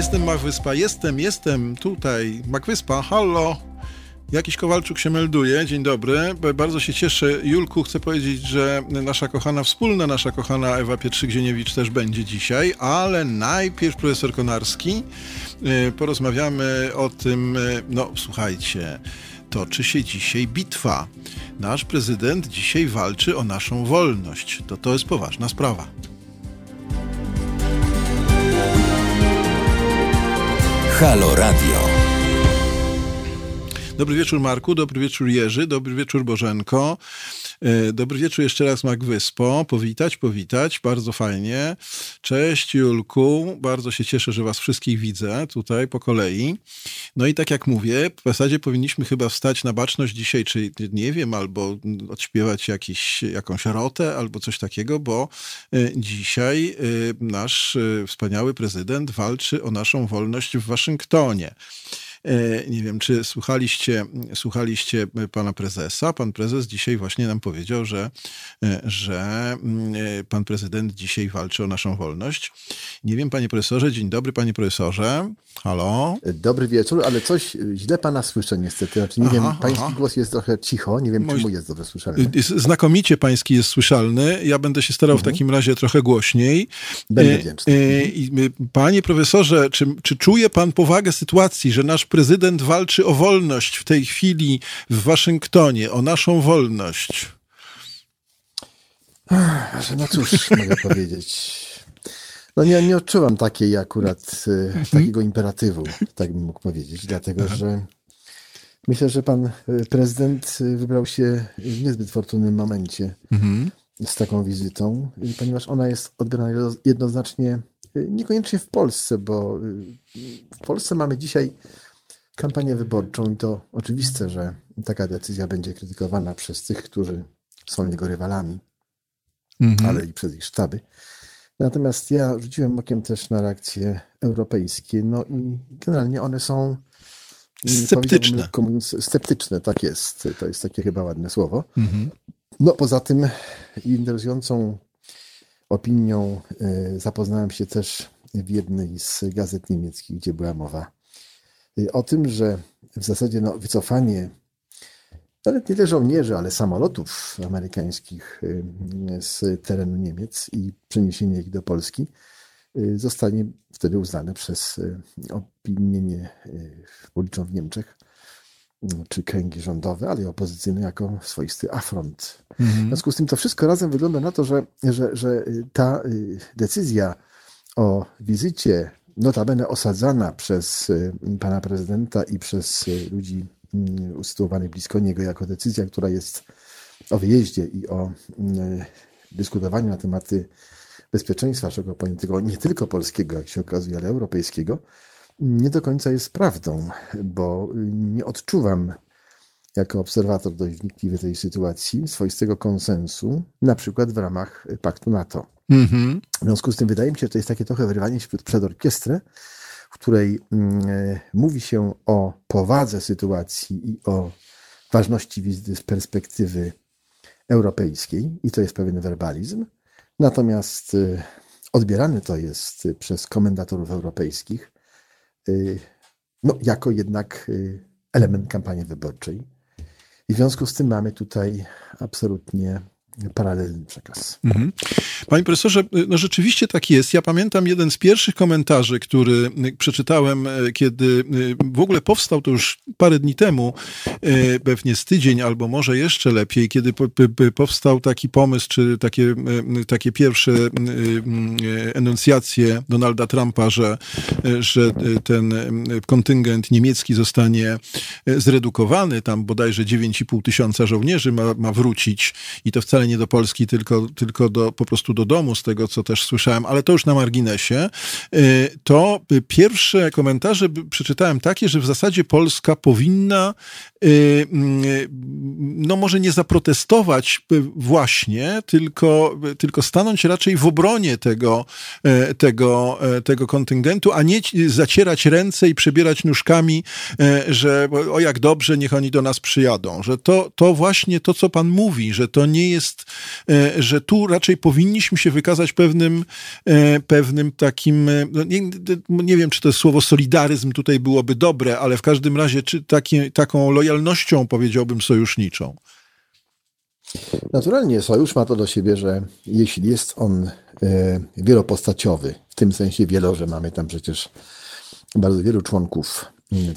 Jestem Macwyspa, jestem, jestem tutaj. Macwyspa, hallo. Jakiś Kowalczuk się melduje. Dzień dobry. Bardzo się cieszę. Julku, chcę powiedzieć, że nasza kochana wspólna, nasza kochana Ewa Pietrzyk-Zieniewicz też będzie dzisiaj, ale najpierw profesor Konarski. Y, porozmawiamy o tym, y, no słuchajcie, toczy się dzisiaj bitwa. Nasz prezydent dzisiaj walczy o naszą wolność. To to jest poważna sprawa. Halo Radio. Dobry wieczór Marku, dobry wieczór Jerzy, dobry wieczór Bożenko. E, dobry wieczór jeszcze raz Mak Wyspo. Powitać, powitać, bardzo fajnie. Cześć Julku, bardzo się cieszę, że was wszystkich widzę tutaj po kolei. No i tak jak mówię, w zasadzie powinniśmy chyba wstać na baczność dzisiaj, czy nie wiem, albo odśpiewać jakiś, jakąś rotę, albo coś takiego, bo e, dzisiaj e, nasz wspaniały prezydent walczy o naszą wolność w Waszyngtonie. E, nie wiem, czy słuchaliście, słuchaliście pana prezesa. Pan prezes dzisiaj właśnie nam powiedział, że, e, że mm, e, pan prezydent dzisiaj walczy o naszą wolność. Nie wiem, panie profesorze, dzień dobry, panie profesorze. Halo. Dobry wieczór, ale coś źle pana słyszę niestety. Znaczy, nie aha, wiem, pański aha. głos jest trochę cicho, nie wiem, czy mój jest dobrze słyszalny. Znakomicie pański jest słyszalny. Ja będę się starał mhm. w takim razie trochę głośniej. Będę wdzięczny. Panie profesorze, czy, czy czuje pan powagę sytuacji, że nasz prezydent walczy o wolność w tej chwili w Waszyngtonie, o naszą wolność? No cóż, mogę powiedzieć. No nie, nie odczuwam takiej akurat e, takiego imperatywu, tak bym mógł powiedzieć, dlatego że myślę, że pan e, prezydent e, wybrał się w niezbyt fortunnym momencie mhm. z taką wizytą, ponieważ ona jest odbierana jednoznacznie niekoniecznie w Polsce, bo w Polsce mamy dzisiaj kampanię wyborczą i to oczywiste, że taka decyzja będzie krytykowana przez tych, którzy są jego rywalami, mhm. ale i przez ich sztaby. Natomiast ja rzuciłem okiem też na reakcje europejskie, no i generalnie one są sceptyczne. Sceptyczne, tak jest. To jest takie chyba ładne słowo. Mhm. No poza tym interesującą opinią e, zapoznałem się też w jednej z gazet niemieckich, gdzie była mowa o tym, że w zasadzie no, wycofanie nawet nie tyle żołnierzy, ale samolotów amerykańskich y, z terenu Niemiec i przeniesienie ich do Polski y, zostanie wtedy uznane przez opinię publiczną w Niemczech czy kręgi rządowe, ale i opozycyjne jako swoisty afront. Mhm. W związku z tym to wszystko razem wygląda na to, że, że, że ta decyzja o wizycie notabene osadzana przez y, pana prezydenta i przez y, ludzi mm, usytuowanych blisko niego jako decyzja, która jest o wyjeździe i o y, dyskutowaniu na tematy bezpieczeństwa naszego pojętego, nie tylko polskiego, jak się okazuje, ale europejskiego, nie do końca jest prawdą, bo nie odczuwam jako obserwator dość wnikliwy tej sytuacji swoistego konsensu, na przykład w ramach paktu NATO. Mm-hmm. W związku z tym wydaje mi się, że to jest takie trochę wyrywanie się przed orkiestrę, w której mm, e, mówi się o powadze sytuacji i o ważności wizyty z perspektywy europejskiej, i to jest pewien werbalizm. Natomiast e, odbierane to jest przez komendatorów europejskich e, no, jako jednak element kampanii wyborczej. I w związku z tym mamy tutaj absolutnie paralelny przekaz. Mhm. Panie profesorze, no rzeczywiście tak jest. Ja pamiętam jeden z pierwszych komentarzy, który przeczytałem, e, kiedy e, w ogóle powstał to już parę dni temu, pewnie z tydzień albo może jeszcze lepiej, kiedy powstał taki pomysł, czy takie, takie pierwsze enuncjacje Donalda Trumpa, że, że ten kontyngent niemiecki zostanie zredukowany, tam bodajże 9,5 tysiąca żołnierzy ma, ma wrócić i to wcale nie do Polski, tylko, tylko do, po prostu do domu, z tego co też słyszałem, ale to już na marginesie, y, to pierwsze komentarze przeczytałem takie, że w zasadzie Polska powinna y, mm, no może nie zaprotestować właśnie, tylko, tylko stanąć raczej w obronie tego, tego, tego kontyngentu, a nie zacierać ręce i przebierać nóżkami, że o jak dobrze, niech oni do nas przyjadą. Że to, to właśnie to, co pan mówi, że to nie jest jest, że tu raczej powinniśmy się wykazać pewnym, pewnym takim, no nie, nie wiem, czy to słowo solidaryzm tutaj byłoby dobre, ale w każdym razie czy taki, taką lojalnością, powiedziałbym, sojuszniczą. Naturalnie sojusz ma to do siebie, że jeśli jest on wielopostaciowy, w tym sensie wielo, że mamy tam przecież bardzo wielu członków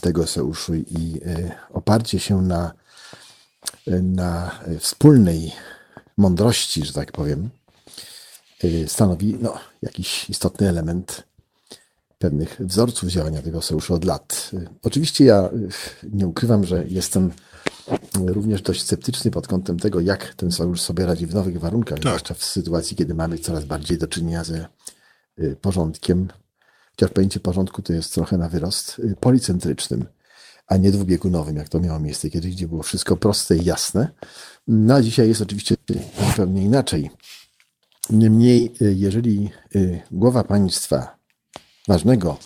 tego sojuszu i oparcie się na, na wspólnej mądrości, że tak powiem, stanowi no, jakiś istotny element pewnych wzorców działania tego sojuszu od lat. Oczywiście ja nie ukrywam, że jestem również dość sceptyczny pod kątem tego, jak ten sojusz sobie radzi w nowych warunkach, tak. zwłaszcza w sytuacji, kiedy mamy coraz bardziej do czynienia ze porządkiem chociaż pojęcie porządku to jest trochę na wyrost, y, policentrycznym, a nie dwubiegunowym, jak to miało miejsce kiedyś, gdzie było wszystko proste i jasne. No a dzisiaj jest oczywiście zupełnie inaczej. Niemniej, y, jeżeli y, głowa państwa ważnego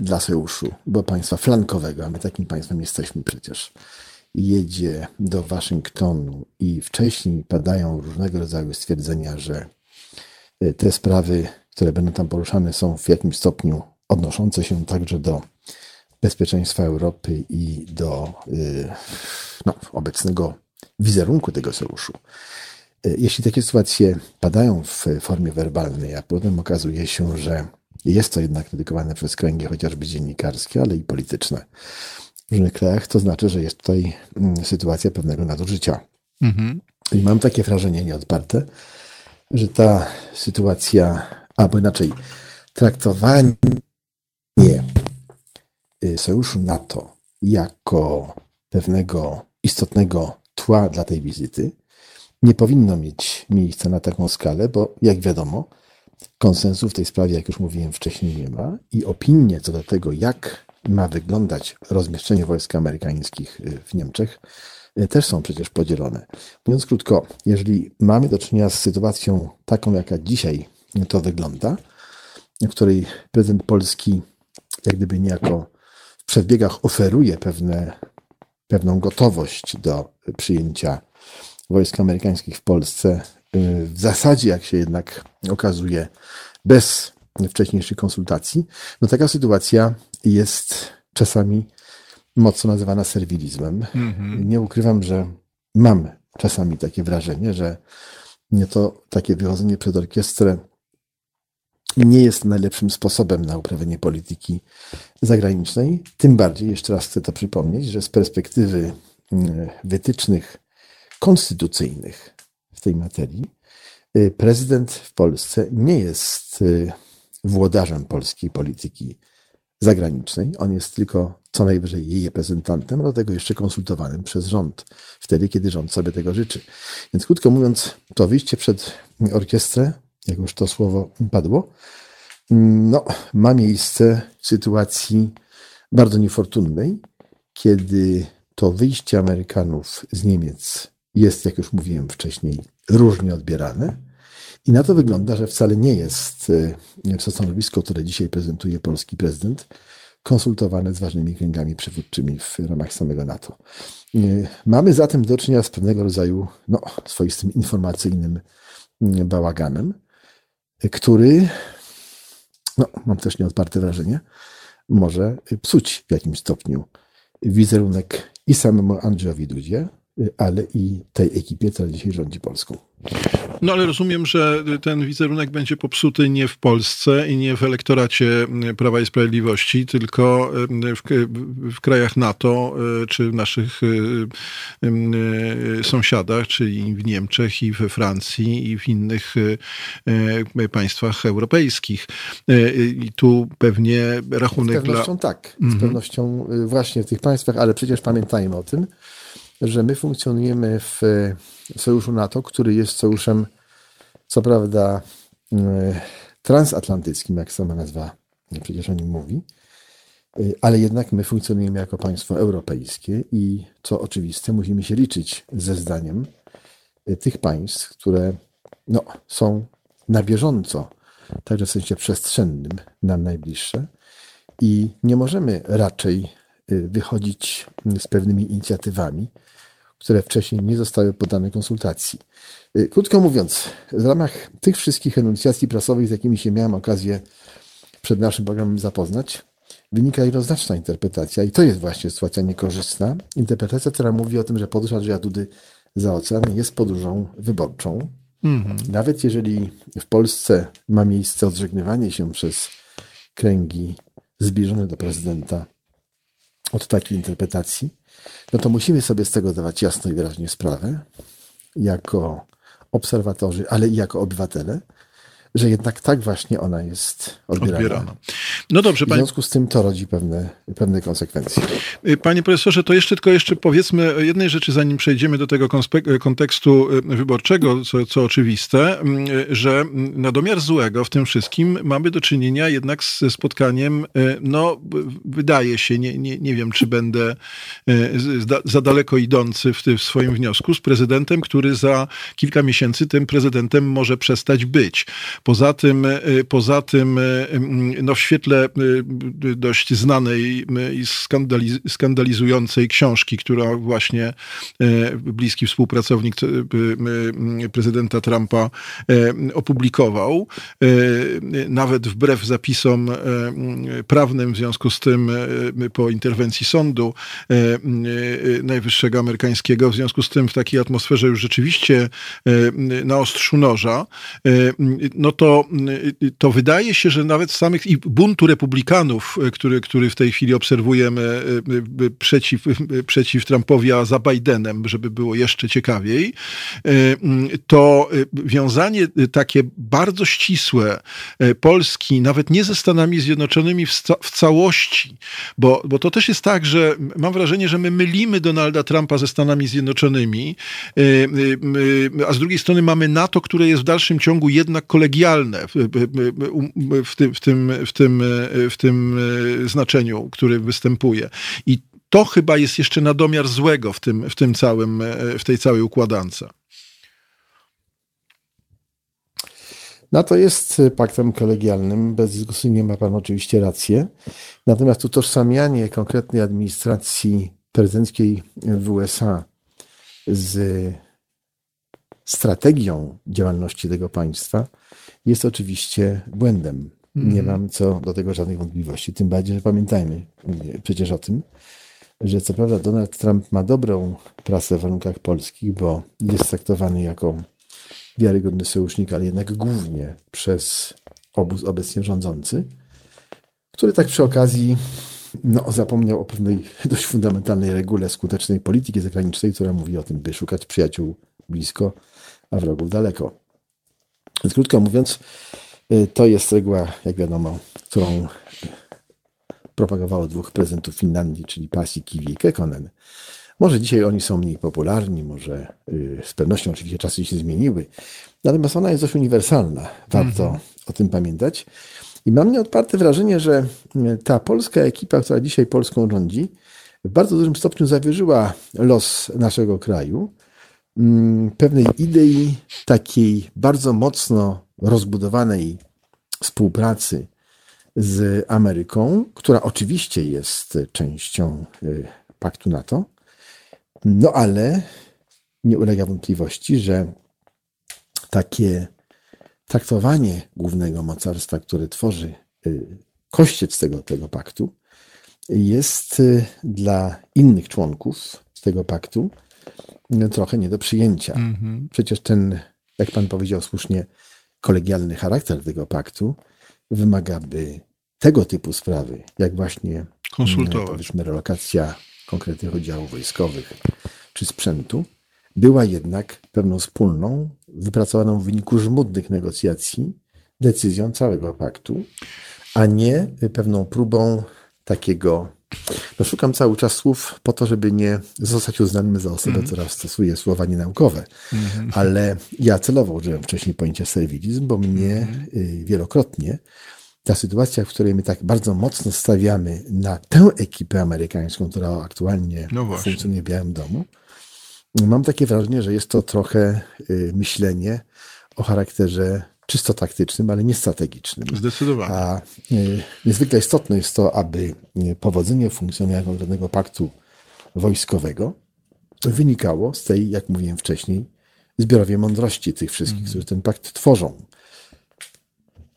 dla sojuszu, bo państwa flankowego, a my takim państwem jesteśmy przecież, jedzie do Waszyngtonu i wcześniej padają różnego rodzaju stwierdzenia, że te sprawy które będą tam poruszane, są w jakimś stopniu odnoszące się także do bezpieczeństwa Europy i do y, no, obecnego wizerunku tego sojuszu. Y, jeśli takie sytuacje padają w formie werbalnej, a potem okazuje się, że jest to jednak krytykowane przez kręgi chociażby dziennikarskie, ale i polityczne w różnych krajach, to znaczy, że jest tutaj mm, sytuacja pewnego nadużycia. Mhm. I mam takie wrażenie nieodparte, że ta sytuacja albo inaczej, traktowanie sojuszu NATO jako pewnego istotnego tła dla tej wizyty nie powinno mieć miejsca na taką skalę, bo jak wiadomo, konsensu w tej sprawie, jak już mówiłem wcześniej, nie ma i opinie co do tego, jak ma wyglądać rozmieszczenie wojsk amerykańskich y, w Niemczech, y, też są przecież podzielone. Mówiąc krótko, jeżeli mamy do czynienia z sytuacją taką, jaka dzisiaj to wygląda, w której prezydent Polski jak gdyby niejako w przedbiegach oferuje pewne, pewną gotowość do przyjęcia wojsk amerykańskich w Polsce. W zasadzie, jak się jednak okazuje, bez wcześniejszych konsultacji, no taka sytuacja jest czasami mocno nazywana serwilizmem. -hmm. Nie ukrywam, że mam czasami takie wrażenie, że nie to takie wychodzenie przed orkiestrę nie jest najlepszym sposobem na uprawianie polityki zagranicznej. Tym bardziej, jeszcze raz chcę to przypomnieć, że z perspektywy mm, wytycznych konstytucyjnych w tej materii, y, prezydent w Polsce nie jest y, włodarzem polskiej polityki zagranicznej. On jest tylko co najwyżej jej reprezentantem, do tego jeszcze konsultowanym przez rząd, wtedy, kiedy rząd sobie tego życzy. Więc krótko mówiąc, to wyjście przed orkiestrę jak już to słowo padło, no, ma miejsce w sytuacji bardzo niefortunnej, kiedy to wyjście Amerykanów z Niemiec jest, jak już mówiłem wcześniej, różnie odbierane. I na to wygląda, że wcale nie jest to stanowisko, które dzisiaj prezentuje polski prezydent, konsultowane z ważnymi kręgami przywódczymi w ramach samego NATO. Mamy zatem do czynienia z pewnego rodzaju no, swoistym informacyjnym bałaganem który, no, mam też nieodparte wrażenie, może psuć w jakimś stopniu wizerunek i samemu Andrzejowi Dudzie, ale i tej ekipie, która dzisiaj rządzi Polską. No ale rozumiem, że ten wizerunek będzie popsuty nie w Polsce i nie w elektoracie Prawa i Sprawiedliwości, tylko w, w krajach NATO e, czy w naszych e, e, sąsiadach, czyli w Niemczech i we Francji i w innych państwach europejskich. I tu pewnie rachunek z pewnością dla... tak, z mhm. pewnością właśnie w tych państwach, ale przecież pamiętajmy o tym, że my funkcjonujemy w sojuszu NATO, który jest sojuszem, co prawda, e, transatlantyckim, jak sama nazwa przecież o nim mówi, e, ale jednak my funkcjonujemy jako państwo europejskie i co oczywiste, musimy się liczyć ze zdaniem e, tych państw, które no, są na bieżąco, także w sensie przestrzennym, nam najbliższe. I nie możemy raczej wychodzić z pewnymi inicjatywami, które wcześniej nie zostały poddane konsultacji. Y, krótko mówiąc, w ramach tych wszystkich enuncjacji prasowych, z jakimi się miałem okazję przed naszym programem zapoznać, wynika jednoznaczna interpretacja i to jest właśnie sytuacja niekorzystna. Interpretacja, która mówi o tym, że podróż Andrzeja Dudy za ocean jest podróżą wyborczą. Mhm. Nawet jeżeli w Polsce ma miejsce odżegnywanie się przez kręgi zbliżone do prezydenta od takiej interpretacji, no to musimy sobie z tego dawać jasno i wyraźnie sprawę, jako obserwatorzy, ale i jako obywatele, że jednak tak właśnie ona jest odbierana. odbierana. No dobrze, w związku z tym to rodzi pewne, pewne konsekwencje. Y, panie profesorze, to jeszcze tylko jeszcze powiedzmy jednej rzeczy, zanim przejdziemy do tego kontekstu y, wyborczego, co, co oczywiste, mm, że na domiar złego w tym wszystkim mamy do czynienia jednak ze spotkaniem, y, no wydaje się, nie, nie, nie wiem, czy będę za daleko idący w, w swoim wniosku, z prezydentem, który za kilka miesięcy tym prezydentem może przestać być. Poza tym, e, poza tym e, no w świetle e, dość znanej i skandalizującej książki, która właśnie bliski współpracownik prezydenta Trumpa opublikował, nawet wbrew zapisom prawnym w związku z tym po interwencji sądu najwyższego amerykańskiego, w związku z tym w takiej atmosferze już rzeczywiście na ostrzu noża, no to, to wydaje się, że nawet samych i buntu republikanów, który, który w tej chwili obserwujemy przeciw, przeciw Trumpowi, a za Bidenem, żeby było jeszcze ciekawiej, to wiązanie takie bardzo ścisłe Polski, nawet nie ze Stanami Zjednoczonymi w, w całości, bo, bo to też jest tak, że mam wrażenie, że my mylimy Donalda Trumpa ze Stanami Zjednoczonymi, a z drugiej strony mamy NATO, które jest w dalszym ciągu jednak kolegialne kolegialne w, tym, w, tym, w, tym, w tym znaczeniu, który występuje. I to chyba jest jeszcze na domiar złego w, tym, w, tym całym, w tej całej układance. NATO jest paktem kolegialnym, bezdyskusyjnie ma Pan oczywiście rację. Natomiast utożsamianie konkretnej administracji prezydenckiej w USA z strategią działalności tego państwa jest oczywiście błędem. Nie mhm. mam co do tego żadnych wątpliwości. Tym bardziej, że pamiętajmy przecież o tym, że co prawda Donald Trump ma dobrą prasę w warunkach polskich, bo jest traktowany jako wiarygodny sojusznik, ale jednak głównie przez obóz obecnie rządzący, który tak przy okazji no, zapomniał o pewnej dość fundamentalnej regule skutecznej polityki zagranicznej, która mówi o tym, by szukać przyjaciół blisko, a wrogów daleko. Więc krótko mówiąc, y, to jest reguła, jak wiadomo, którą propagowało dwóch prezydentów Finlandii, czyli Pasi, Kiwi i Kekkonen. Może dzisiaj oni są mniej popularni, może y, z pewnością oczywiście czasy się zmieniły, natomiast ona jest dość uniwersalna. Warto -hmm. o tym pamiętać. I mam nieodparte wrażenie, że y, ta polska ekipa, która dzisiaj Polską rządzi, w bardzo dużym stopniu zawierzyła los naszego kraju pewnej idei takiej bardzo mocno rozbudowanej współpracy z Ameryką, która oczywiście jest częścią y, paktu NATO, no ale nie ulega wątpliwości, że takie traktowanie głównego mocarstwa, które tworzy y, kościec tego, tego paktu, jest y, dla innych członków tego paktu trochę nie do przyjęcia. Mhm. Przecież ten, jak pan powiedział słusznie, kolegialny charakter tego paktu wymaga, by tego typu sprawy, jak właśnie konsultować. Powiedzmy, relokacja konkretnych oddziałów wojskowych czy sprzętu, była jednak pewną wspólną, wypracowaną w wyniku żmudnych negocjacji decyzją całego paktu, a nie pewną próbą takiego no, szukam cały czas słów po to, żeby nie zostać uznanym za osobę, mm. która stosuje słowa nienaukowe. Mm. Ale ja celowo użyłem wcześniej pojęcia serwilizm, bo mnie mm. wielokrotnie ta sytuacja, w której my tak bardzo mocno stawiamy na tę ekipę amerykańską, która aktualnie no funkcjonuje w Białym Domu, mam takie wrażenie, że jest to trochę y, myślenie o charakterze czysto taktycznym, ale nie strategicznym. Zdecydowanie. A e, niezwykle istotne jest to, aby e, powodzenie funkcjonowania konkretnego paktu wojskowego wynikało z tej, jak mówiłem wcześniej, zbiorowej mądrości tych wszystkich, którzy ten pakt tworzą.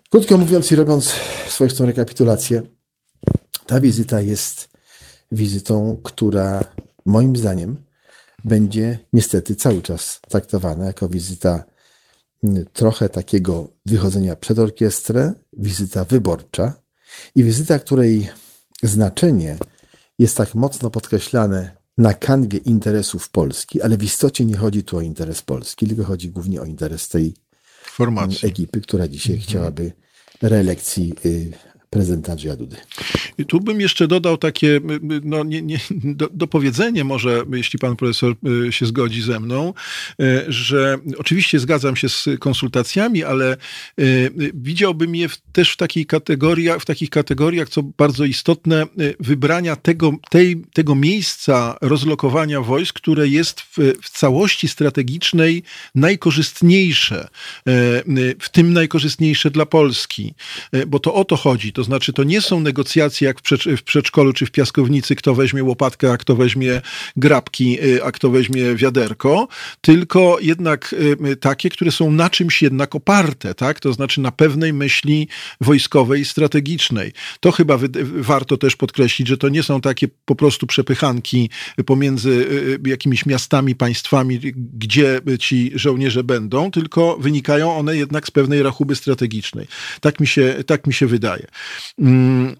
Krótko mówiąc i robiąc swoistą rekapitulację, ta wizyta jest wizytą, która moim zdaniem będzie niestety cały czas traktowana jako wizyta mm, trochę takiego wychodzenia przed orkiestrę, wizyta wyborcza i wizyta, której znaczenie jest tak mocno podkreślane na kanwie interesów Polski, ale w istocie nie chodzi tu o interes Polski, tylko chodzi głównie o interes tej Formacji. ekipy, która dzisiaj mhm. chciałaby reelekcji y, prezydenta Andrzeja Dudy. I tu bym jeszcze dodał takie no, nie, nie, do, dopowiedzenie może, jeśli pan profesor y, się zgodzi ze mną, y, że oczywiście zgadzam się z konsultacjami, ale y, widziałbym je też w, takiej kategorii, w takich kategoriach, co bardzo istotne, wybrania tego, tej, tego miejsca rozlokowania wojsk, które jest w, w całości strategicznej najkorzystniejsze, w tym najkorzystniejsze dla Polski, bo to o to chodzi. To to znaczy, to nie są negocjacje jak w przedszkolu czy w piaskownicy, kto weźmie łopatkę, a kto weźmie grabki, y, a kto weźmie wiaderko, tylko jednak y, takie, które są na czymś jednak oparte, tak? To znaczy na pewnej myśli wojskowej strategicznej. To chyba warto też podkreślić, że to nie są takie po prostu przepychanki pomiędzy y, jakimiś miastami, państwami, gdzie ci żołnierze będą, tylko wynikają one jednak z pewnej rachuby strategicznej. Tak mi się, tak mi się wydaje. Mm,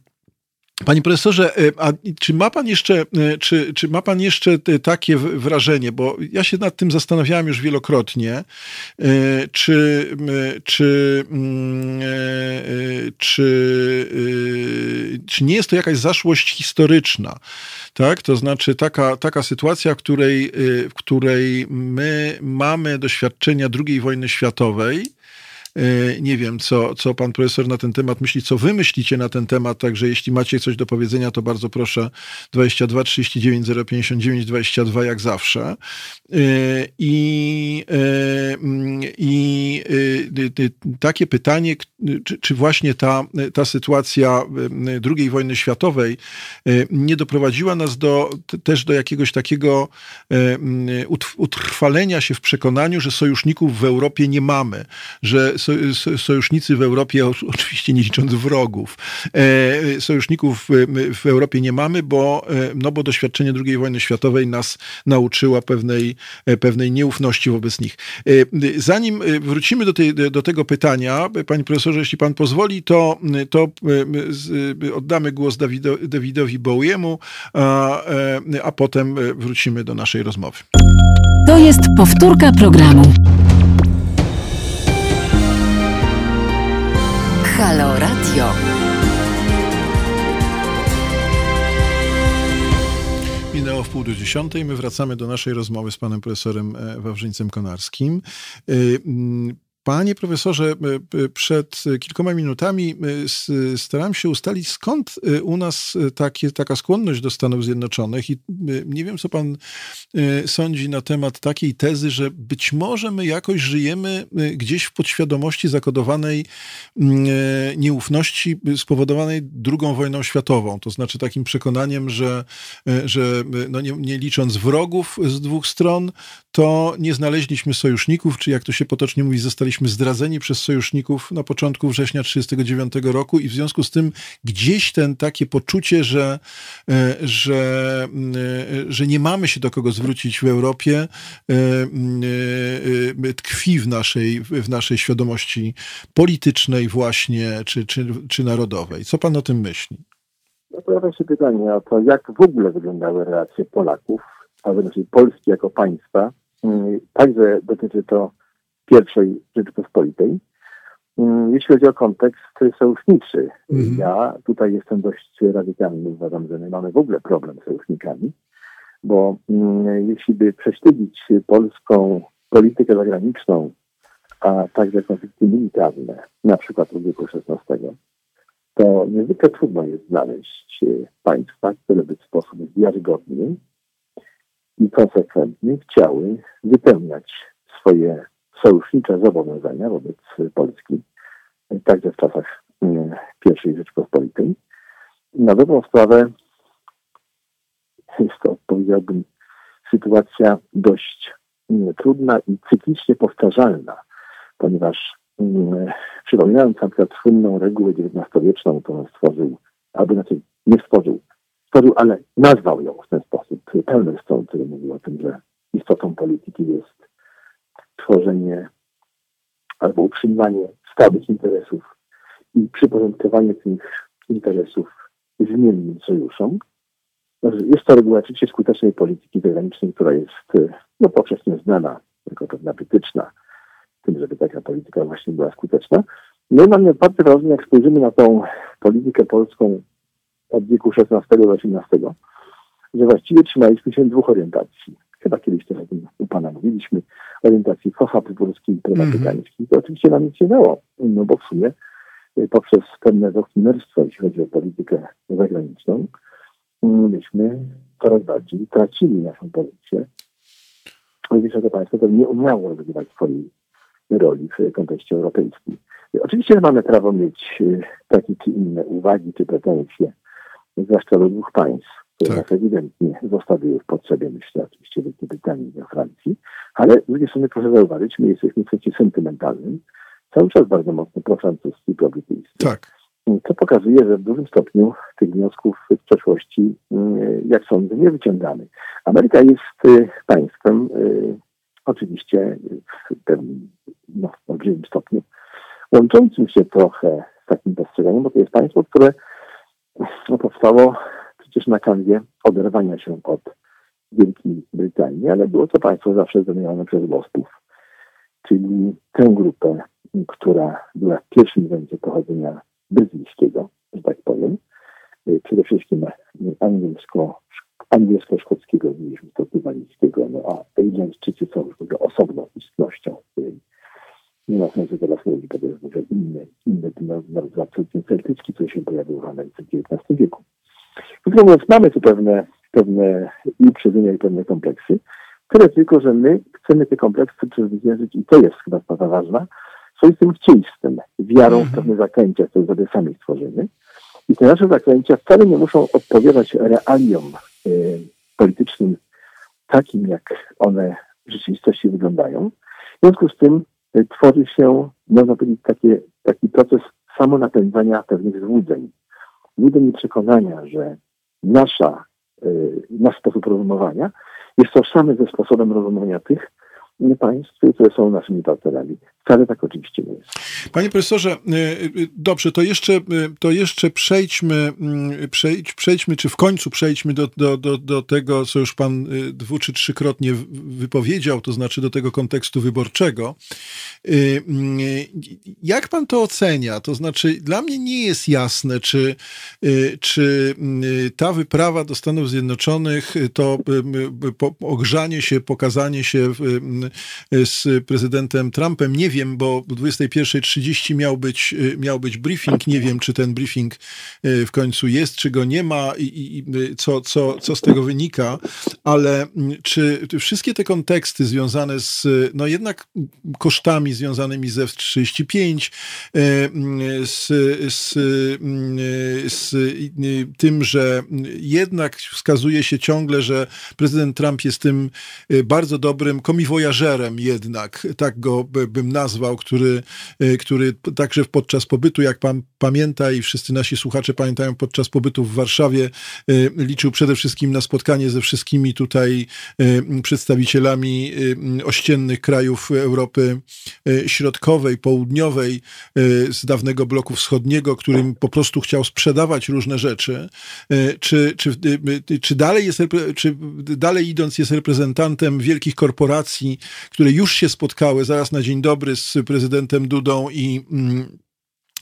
panie profesorze, e, a czy ma pan jeszcze, e, czy, czy ma pan jeszcze takie wrażenie, bo ja się nad tym zastanawiałem już wielokrotnie, e, czy, czy, mm, czy, czy nie jest to jakaś zaszłość historyczna, tak? To znaczy taka, taka sytuacja, w której, w której my mamy doświadczenia II wojny światowej, nie wiem, co, co pan profesor na ten temat myśli, co wy myślicie na ten temat, także jeśli macie coś do powiedzenia, to bardzo proszę 22 39 059 22 jak zawsze. E, I, e, i takie pytanie, czy, czy właśnie ta, ta sytuacja II wojny światowej nie doprowadziła nas do, też do jakiegoś takiego utrwalenia się w przekonaniu, że sojuszników w Europie nie mamy, że sojusznicy w Europie, oczywiście nie licząc wrogów, e, sojuszników w Europie nie mamy, bo, e, no bo doświadczenie II wojny światowej nas nauczyła pewnej, e, pewnej nieufności wobec nich. Zanim wrócimy do, tej, do tego pytania, panie profesorze, jeśli pan pozwoli, to, to oddamy głos Dawido, Dawidowi Bowiemu, a, a potem wrócimy do naszej rozmowy. To jest powtórka programu. Halo Radio. Minęło w pół do dziesiątej. My wracamy do naszej rozmowy z panem profesorem e, Wawrzyńcem Konarskim. Panie profesorze, e, e, przed kilkoma minutami e, starałem się ustalić, skąd u nas takie, taka skłonność do Stanów Zjednoczonych i nie wiem, co pan sądzi na temat takiej tezy, że być może my jakoś żyjemy gdzieś w podświadomości zakodowanej nieufności spowodowanej II wojną światową. To znaczy takim przekonaniem, że, że no nie, nie licząc wrogów z dwóch stron, to nie znaleźliśmy sojuszników, czy jak to się potocznie mówi, zostali zostaliśmy zdradzeni przez sojuszników na początku września 1939 roku i w związku z tym gdzieś ten takie poczucie, że, e, że, e, że nie mamy się do kogo zwrócić w Europie, e, tkwi w naszej, w naszej świadomości politycznej właśnie, czy, czy, czy narodowej. Co pan o tym myśli? No pojawia się pytanie o to, jak w ogóle wyglądały relacje Polaków, a znaczy Polski jako państwa. Mm, także dotyczy to pierwszej Rzeczypospolitej. Mm, jeśli chodzi o kontekst sojuszniczy, mhm. ja tutaj jestem dość radykalny. Uważam, że my mamy w ogóle problem z sojusznikami, bo mm, jeśli by prześledzić polską politykę zagraniczną, a także konflikty militarne, na przykład w wieku XVI, to niezwykle trudno jest znaleźć państwa, które by w sposób wiarygodny i konsekwentny chciały wypełniać swoje sojusznicze zobowiązania wobec Polski, także w czasach mm, I Rzeczpospolitej. Na dobrą sprawę jest to, powiedziałbym, sytuacja dość mm, trudna i cyklicznie powtarzalna, ponieważ mm, przypominając na przykład słynną regułę XIX-wieczną, którą stworzył, albo inaczej nie stworzył, stworzył, ale nazwał ją w ten sposób. Pełny stron, który mówił o tym, że istotą polityki jest tworzenie albo utrzymywanie stałych interesów i przyporządkowanie tych interesów zmiennym sojuszom. Jest to reguła oczywiście skutecznej polityki zagranicznej, która jest no, powszechnie znana jako pewna wytyczna tym, żeby taka polityka właśnie była skuteczna. No i mam otwarte wrażenie, jak spojrzymy na tą politykę polską od wieku XVI do XVIII, że właściwie trzymaliśmy się dwóch orientacji. Chyba kiedyś też o tym u Pana mówiliśmy, orientacji habsburskiej i prywatykańskiej. Mm -hmm. To oczywiście nam nic nie dało, no bo w sumie y, poprzez pewne doktrynerstwo, jeśli chodzi o politykę zagraniczną, myśmy coraz bardziej tracili naszą pozycję. Wysokie Państwo to nie umiało rozgrywać swojej roli w kontekście europejskim. Oczywiście mamy prawo mieć y, takie czy inne uwagi czy pretensje, zwłaszcza do dwóch państw, które tak. ewidentnie zostawiły w potrzebie, myślę oczywiście Wielkiej Brytanii i Francji, ale z drugiej strony proszę zauważyć, my jesteśmy w sensie sentymentalnym, cały czas bardzo mocno profrancuski, probrytyjski. Tak. Co pokazuje, że w dużym stopniu tych wniosków w przeszłości, y, jak sądzę, nie wyciągamy. Ameryka jest y, państwem, oczywiście w pewnym no, olbrzymim stopniu, łączącym się trochę z takim postrzeganiem, bo to jest państwo, które no, powstało przecież na kanwie oderwania się od Wielkiej Brytanii, ale było to państwo zawsze zdominowane przez Włospów, czyli tę grupę, która była w pierwszym rzędzie pochodzenia brytyjskiego, że tak powiem, przede wszystkim angielsko, angielsko-szkockiego, mieliśmy portugalijskiego, no a Irlandczycy są już osobną istnością, nie ma sensu teraz mówić, bo to jest może inny, inny narod absolutnie celtycki, który się pojawił w Ameryce w XIX wieku. Krótko mówiąc, mamy tu pewne, pewne i uprzedzenia, i pewne kompleksy, tyle tylko, że my chcemy te kompleksy przezwyciężyć i to jest chyba sprawa ważna, swoistym chciejstwem, wiarą w mhm. pewne zaklęcia, które sobie sami stworzymy. I te nasze zaklęcia wcale nie muszą odpowiadać realiom y, politycznym takim, jak one w rzeczywistości wyglądają. W związku z tym y, tworzy się, można powiedzieć, takie, taki proces samonapędzania pewnych złudzeń. Złudzeń i przekonania, że nasza, y, nasz sposób rozumowania jest tożsamy ze sposobem rozumowania tych, państw, które są naszymi partnerami. Wcale tak oczywiście nie jest. Panie profesorze, y, y, dobrze, to jeszcze, y, to jeszcze przejdźmy, przejdź, przejdźmy, czy w końcu przejdźmy do, do, do, do tego, co już pan dwu czy trzykrotnie wypowiedział, to znaczy do tego kontekstu wyborczego. Jak pan to ocenia? To znaczy, dla mnie nie jest jasne, czy, czy ta wyprawa do Stanów Zjednoczonych, to ogrzanie się, pokazanie się z prezydentem Trumpem, nie wiem, bo o 21.30 miał być, y, miał być briefing. Nie wiem, czy ten briefing y, w końcu jest, czy go nie ma i, i co, co, co z tego wynika, ale czy wszystkie te konteksty związane z, no jednak kosztami związanymi z F-35, mm, z, z, z tym, że jednak wskazuje się ciągle, że prezydent Trump jest tym bardzo dobrym jednak, tak go bym nazwał, który, e, który także podczas pobytu, jak pan pamięta i wszyscy nasi słuchacze pamiętają, podczas pobytu w Warszawie e, liczył przede wszystkim na spotkanie ze wszystkimi tutaj e, przedstawicielami ościennych krajów Europy Środkowej, Południowej, z dawnego bloku wschodniego, którym po prostu chciał sprzedawać różne rzeczy. Czy, czy, czy, dalej, jest, czy dalej idąc jest reprezentantem wielkich korporacji, które już się spotkały zaraz na dzień dobry z prezydentem Dudą i mm,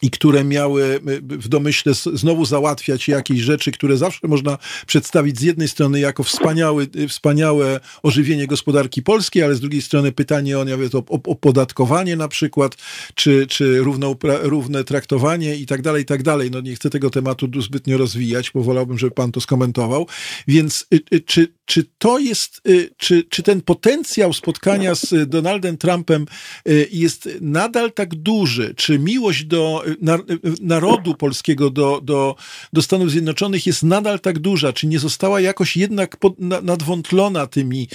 i które miały y, w domyśle znowu załatwiać jakieś rzeczy, które zawsze można przedstawić z jednej strony jako wspaniały, y, wspaniałe ożywienie gospodarki polskiej, ale z drugiej strony pytanie o, nie wiem, o opodatkowanie na przykład, czy, czy równo, równe traktowanie i tak dalej, i tak dalej. No nie chcę tego tematu zbytnio rozwijać, bo wolałbym, żeby pan to skomentował. Więc y, czy, czy to jest, czy, czy ten potencjał spotkania z Donaldem Trumpem jest nadal tak duży? Czy miłość do narodu polskiego do, do, do Stanów Zjednoczonych jest nadal tak duża? Czy nie została jakoś jednak pod, nadwątlona tymi,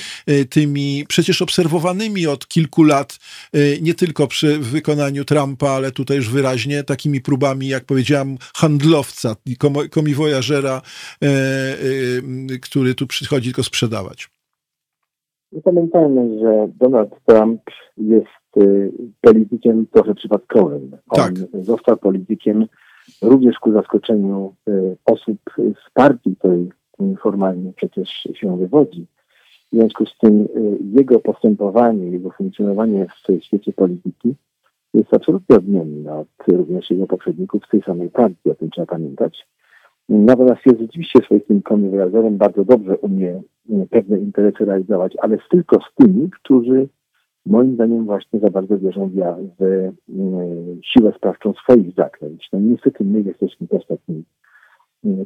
tymi przecież obserwowanymi od kilku lat, nie tylko przy wykonaniu Trumpa, ale tutaj już wyraźnie takimi próbami, jak powiedziałam, handlowca, komiwojażera, który tu przychodzi tylko sprzedawać? Pamiętajmy, że Donald Trump jest politykiem trochę przypadkowym. Tak. On został politykiem również ku zaskoczeniu y, osób z partii, której formalnie przecież się wywodzi. W związku z tym y, jego postępowanie, jego funkcjonowanie w świecie polityki jest absolutnie odmienne od również jego poprzedników z tej samej partii, o tym trzeba pamiętać. Natomiast jest rzeczywiście swoistym konwojazerem, bardzo dobrze umie pewne interesy realizować, ale tylko z tymi, którzy moim zdaniem właśnie za bardzo wierzą w, w siłę sprawczą swoich zaklęć. No niestety my jesteśmy też takim,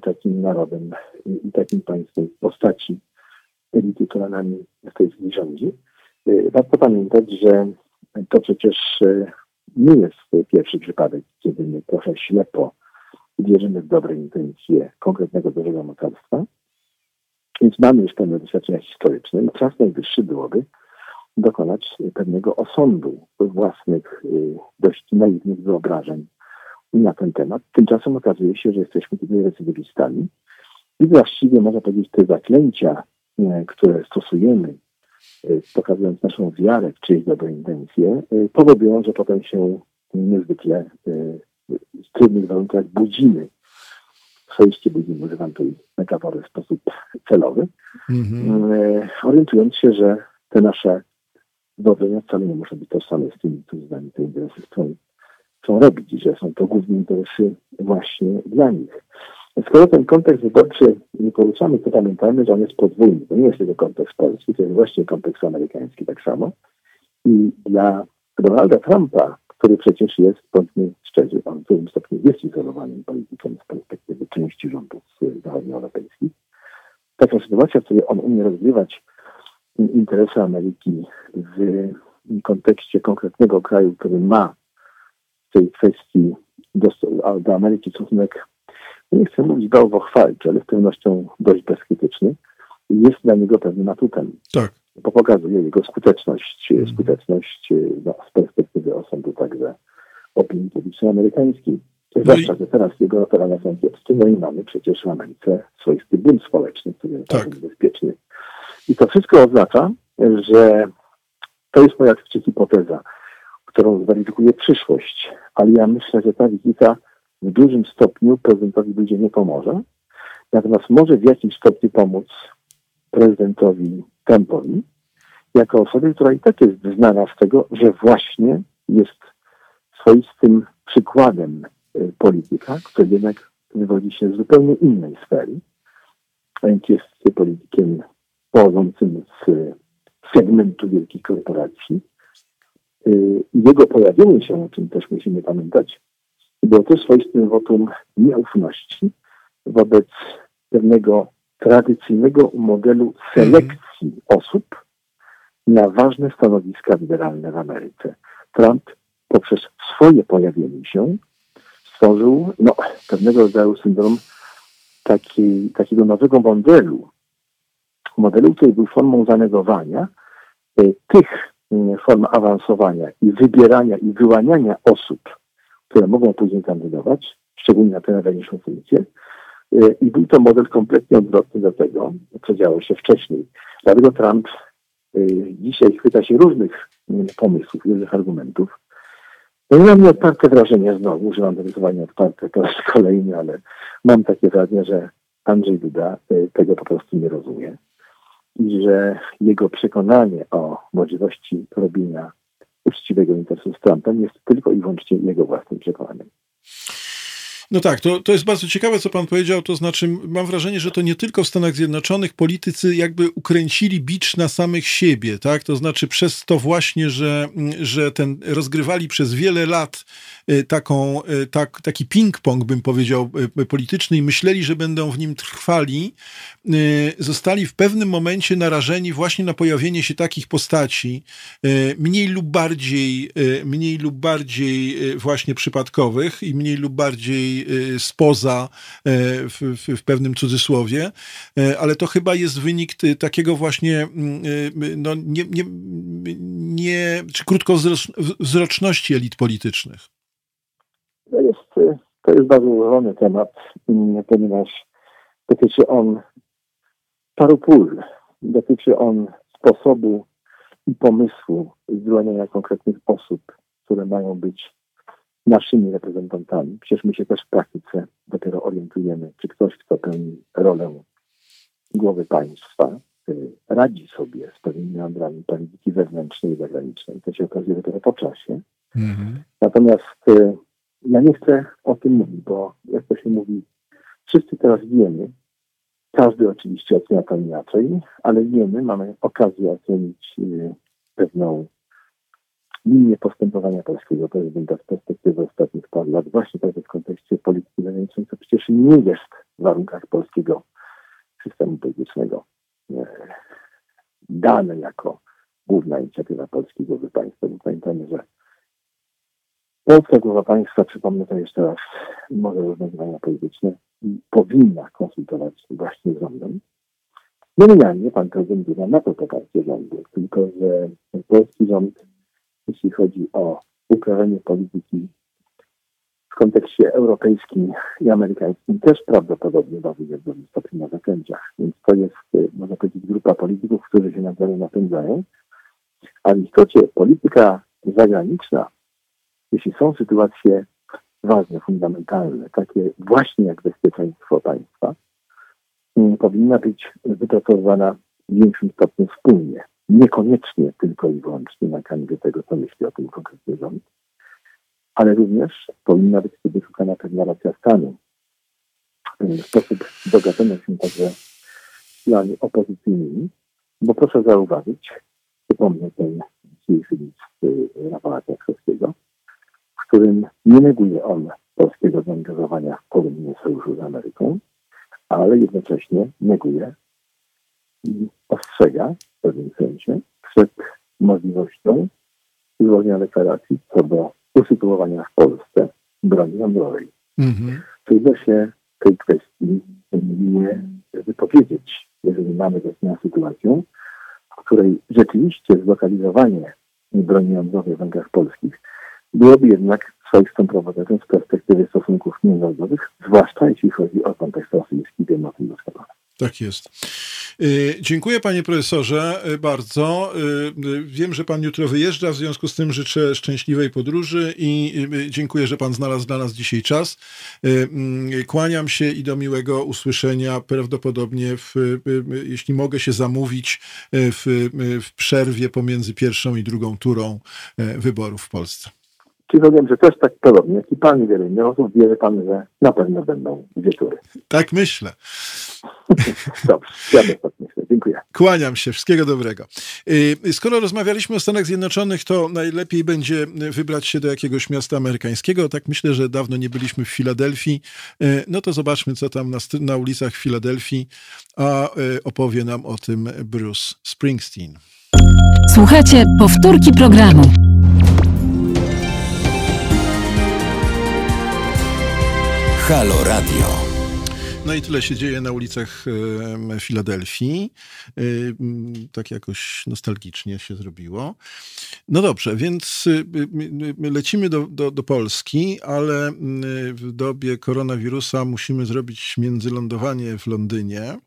takim narodem i takim państwem w postaci elity, która nami w tej chwili rządzi. Warto pamiętać, że to przecież nie jest pierwszy przypadek, kiedy my trochę ślepo wierzymy w dobre intencje konkretnego dużego mocarstwa. Więc mamy już pewne doświadczenia historyczne i czas najwyższy byłoby dokonać pewnego osądu własnych y, dość naiwnych wyobrażeń na ten temat. Tymczasem okazuje się, że jesteśmy tutaj recydywistami i właściwie można powiedzieć te zaklęcia, y, które stosujemy, y, pokazując naszą wiarę w czyjeś dobre intencje, powodują, że potem się niezwykle w trudnych warunkach budzimy. Przejście budzimy, używam tej metafory w sposób celowy, mm-hmm. orientując się, że te nasze dążenia wcale nie muszą być tożsame z tymi, którzy z nami te interesy chcą, chcą robić że są to główne interesy właśnie dla nich. Skoro ten kontekst wyborczy nie poruszamy, to pamiętajmy, że on jest podwójny. To nie jest tylko kontekst polski, to jest właśnie kontekst amerykański tak samo. I dla Donalda Trumpa który przecież jest, bądźmy szczerzy, on w pewnym stopniu jest izolowanym politykiem z perspektywy części rządów zachodnioeuropejskich. Taka sytuacja, w której on umie rozgrywać interesy Ameryki w kontekście konkretnego kraju, który ma w tej kwestii do, do Ameryki stosunek, nie chcę mówić bałwochwalczy, ale z pewnością dość bezkrytyczny, jest dla niego pewnym atutem. Tak bo pokazuje jego skuteczność, mhm. skuteczność no, z perspektywy osądu także opinii publicznej amerykańskiej. No Zwłaszcza, że teraz jego operania są kiepskie, no i mamy przecież w Ameryce swoisty bunt społeczny, który jest tak. bardzo niebezpieczny. I to wszystko oznacza, że to jest moja hipoteza, którą zweryfikuje przyszłość, ale ja myślę, że ta wizyta w dużym stopniu prezydentowi ludzie nie pomoże, natomiast może w jakimś stopniu pomóc prezydentowi Trumpowi, jako osobie, która i tak jest znana z tego, że właśnie jest swoistym przykładem y, polityka, który jednak wywodzi się z zupełnie innej sfery. A więc jest politykiem pochodzącym z segmentu wielkich korporacji. Y, jego pojawienie się, o czym też musimy pamiętać, było też swoistym wotum nieufności wobec pewnego tradycyjnego modelu selekcji osób na ważne stanowiska liberalne w Ameryce. Trump poprzez swoje pojawienie się stworzył no, pewnego rodzaju syndrom taki, takiego nowego modelu. Modelu, który był formą zanegowania tych y, form awansowania i wybierania i wyłaniania osób, które mogą później kandydować, szczególnie na tę najważniejszą funkcję, Y, I był to model kompletnie odwrotny do tego, co działo się wcześniej. Dlatego Trump y, dzisiaj chwyta się różnych pomysłów, różnych argumentów. No i mam nieodparte wrażenie, znowu używam tego słowa nieodparte po raz kolejny, ale mam takie wrażenie, że Andrzej Duda y, tego po prostu nie rozumie i że jego przekonanie o możliwości robienia uczciwego interesu z Trumpem jest tylko i wyłącznie jego własnym przekonaniem. No tak, to, to jest bardzo ciekawe, co pan powiedział. To znaczy, mam wrażenie, że to nie tylko w Stanach Zjednoczonych politycy jakby ukręcili bicz na samych siebie, tak? To znaczy, przez to właśnie, że, że ten rozgrywali przez wiele lat y, taką, y, tak, taki ping-pong, bym powiedział, y, polityczny i myśleli, że będą w nim trwali, zostali w pewnym momencie narażeni właśnie na pojawienie się takich postaci, mniej lub bardziej, mniej lub bardziej właśnie przypadkowych i mniej lub bardziej Y, spoza e, w, w, pewnym cudzysłowie, e, ale to chyba jest wynik takiego właśnie mm, y, no, nie, nie, nie, czy krótkowzroczności elit politycznych. To jest, to jest bardzo złożony temat, mm, ponieważ dotyczy on paru pól. Dotyczy on sposobu i pomysłu zwolnienia konkretnych osób, które mają być naszymi reprezentantami. Przecież my się też w praktyce dopiero orientujemy, czy ktoś, kto pełni rolę głowy państwa, y, radzi sobie z pewnymi meandrami polityki wewnętrznej i zagranicznej. To się okazuje dopiero po czasie. Mhm. Natomiast y, ja nie chcę o tym mówić, bo jak to się mówi, wszyscy teraz wiemy, każdy oczywiście ocenia to inaczej, ale wiemy, mamy okazję ocenić y, pewną linię postępowania polskiego prezydenta z perspektywy ostatnich paru lat, właśnie także w kontekście polityki zagranicznej, co przecież nie jest w warunkach polskiego systemu politycznego e, dane jako główna inicjatywa polskiej głowy państwa. Pamiętajmy, że polska głowa państwa, przypomnę to jeszcze raz, może rozwiązywania polityczne, powinna konsultować właśnie z rządem. Nominalnie pan prezydent Duda na to poparcie rządu, tylko że polski rząd jeśli chodzi o uprawianie polityki w kontekście europejskim i amerykańskim, też prawdopodobnie bazuje w dużym stopniu na zakręciach. Więc to jest, y, można powiedzieć, grupa polityków, którzy się nawzajem napędzają. A w istocie polityka zagraniczna, jeśli są sytuacje ważne, fundamentalne, takie właśnie jak bezpieczeństwo państwa, y, powinna być wypracowana w większym stopniu wspólnie niekoniecznie tylko i wyłącznie na kanwie tego, co myśli o tym konkretny rząd, ale również powinna być wtedy szukana pewna racja stanu. W sposób dogadania się także siłami opozycyjnymi, bo proszę zauważyć, przypomnę ten dzisiejszy list y, Rafała Trzaskowskiego, w którym nie neguje on polskiego zaangażowania w porozumienie sojuszu z Ameryką, ale jednocześnie neguje ostrzega w pewnym sensie przed możliwością złożenia deklaracji co do usytuowania w Polsce broni jądrowej. Mhm. Trudno się tej kwestii nie wypowiedzieć, jeżeli mamy do czynienia z sytuacją, w której rzeczywiście zlokalizowanie broni jądrowej w rękach polskich byłoby jednak swoistą prowadzą z perspektywy stosunków międzynarodowych, zwłaszcza jeśli chodzi o kontekst rosyjski, tym doskonale. Tak jest. Y, dziękuję panie profesorze y, bardzo. Y, wiem, że pan jutro wyjeżdża, w związku z tym życzę szczęśliwej podróży i dziękuję, że pan znalazł dla nas dzisiaj czas. Mm, kłaniam się i do miłego usłyszenia prawdopodobnie, w, jeśli mogę się zamówić, w, w przerwie pomiędzy pierwszą i drugą turą wyborów w Polsce. Czyli wiem, że też tak podobnie jak i pan wiele innych osób, wierzy pan, że na pewno będą dwie tury. Tak myślę. Dobrze, ja też tak myślę. Dziękuję. Kłaniam się, wszystkiego dobrego. Y, skoro rozmawialiśmy o Stanach Zjednoczonych, to najlepiej będzie wybrać się do jakiegoś miasta amerykańskiego. Tak myślę, że dawno nie byliśmy w Filadelfii. Y, no to zobaczmy, co tam na, na ulicach Filadelfii, a y, opowie nam o tym Bruce Springsteen. Słuchajcie, powtórki programu. Halo Radio. No i tyle się dzieje na ulicach Filadelfii. Tak jakoś nostalgicznie się zrobiło. No dobrze, więc y, y, lecimy do, do, do Polski, ale w dobie koronawirusa musimy zrobić międzylądowanie w Londynie.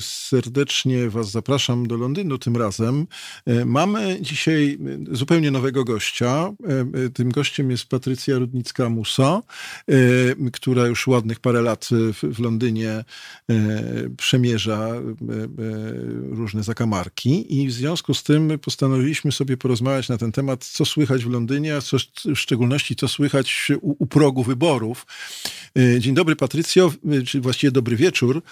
Serdecznie Was zapraszam do Londynu tym razem. Mamy dzisiaj zupełnie nowego gościa. Tym gościem jest Patrycja Rudnicka-Musa, która już ładnych parę lat w Londynie przemierza różne zakamarki i w związku z tym postanowiliśmy sobie porozmawiać na ten temat, co słychać w Londynie, a co, w szczególności co słychać u, u progu wyborów. Dzień dobry Patrycjo, czy właściwie dobry wieczór.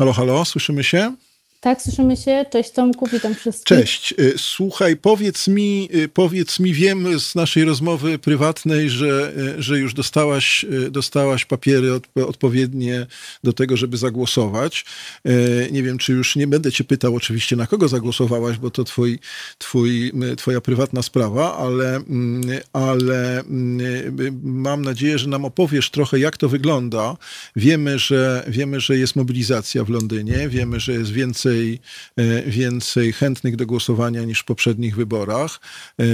Halo, halo, słyszymy się? Tak, słyszymy się. Cześć Tomku, witam wszystkich. Cześć. Y, słuchaj, powiedz mi, y, powiedz mi, wiem z naszej rozmowy prywatnej, że, y, że już dostałaś, dostałaś papiery od, odpowiednie do tego, żeby zagłosować. Nie wiem, czy już nie będę cię pytał oczywiście, na kogo zagłosowałaś, bo to twój, twój, twoja prywatna sprawa, ale, mm, ale mm, mam nadzieję, że nam opowiesz trochę, jak to wygląda. Wiemy, że, wiemy, że jest mobilizacja w Londynie, wiemy, że jest więcej więcej, e, więcej chętnych do głosowania niż w poprzednich wyborach. E,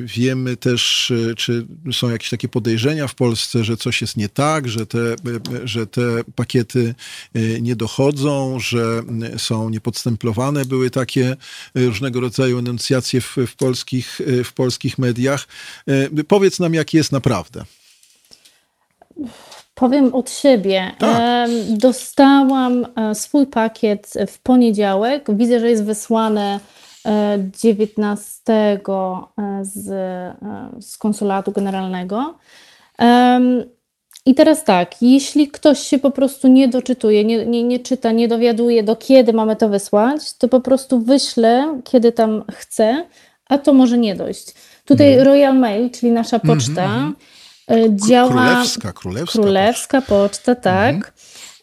wiemy też, e, czy są jakieś takie podejrzenia w Polsce, że coś jest nie tak, że te, że te pakiety nie dochodzą, że są niepodstemplowane. Były takie różnego rodzaju enuncjacje w, w, polskich, w polskich mediach. Powiedz nam, jak jest naprawdę. Powiem od siebie. Tak. Dostałam e, swój pakiet w poniedziałek. Widzę, że jest wysłany 19 e, e, z, z konsulatu generalnego. I teraz tak, jeśli ktoś się po prostu nie doczytuje, nie, nie, nie czyta, nie dowiaduje, do kiedy mamy to wysłać, to po prostu wyślę, kiedy tam chce, a to może nie dojść. Tutaj mm. Royal Mail, czyli nasza poczta, mm -hmm działa. Królewska, królewska. Królewska poczta, tak. Mhm.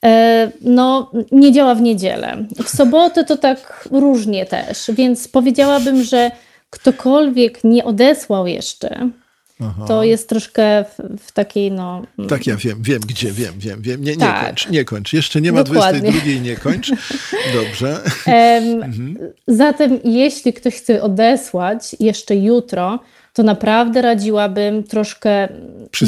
E, no, nie działa w niedzielę. W sobotę to tak różnie też, więc powiedziałabym, że ktokolwiek nie odesłał jeszcze, Aha. to jest troszkę w, w, takiej, no... Tak, ja wiem, wiem gdzie, wiem, wiem, wiem. Nie, nie tak. kończ, nie kończ. Jeszcze nie ma Dokładnie. 22, nie kończ. Dobrze. mhm. Zatem, jeśli ktoś chce odesłać jeszcze jutro, to naprawdę radziłabym troszkę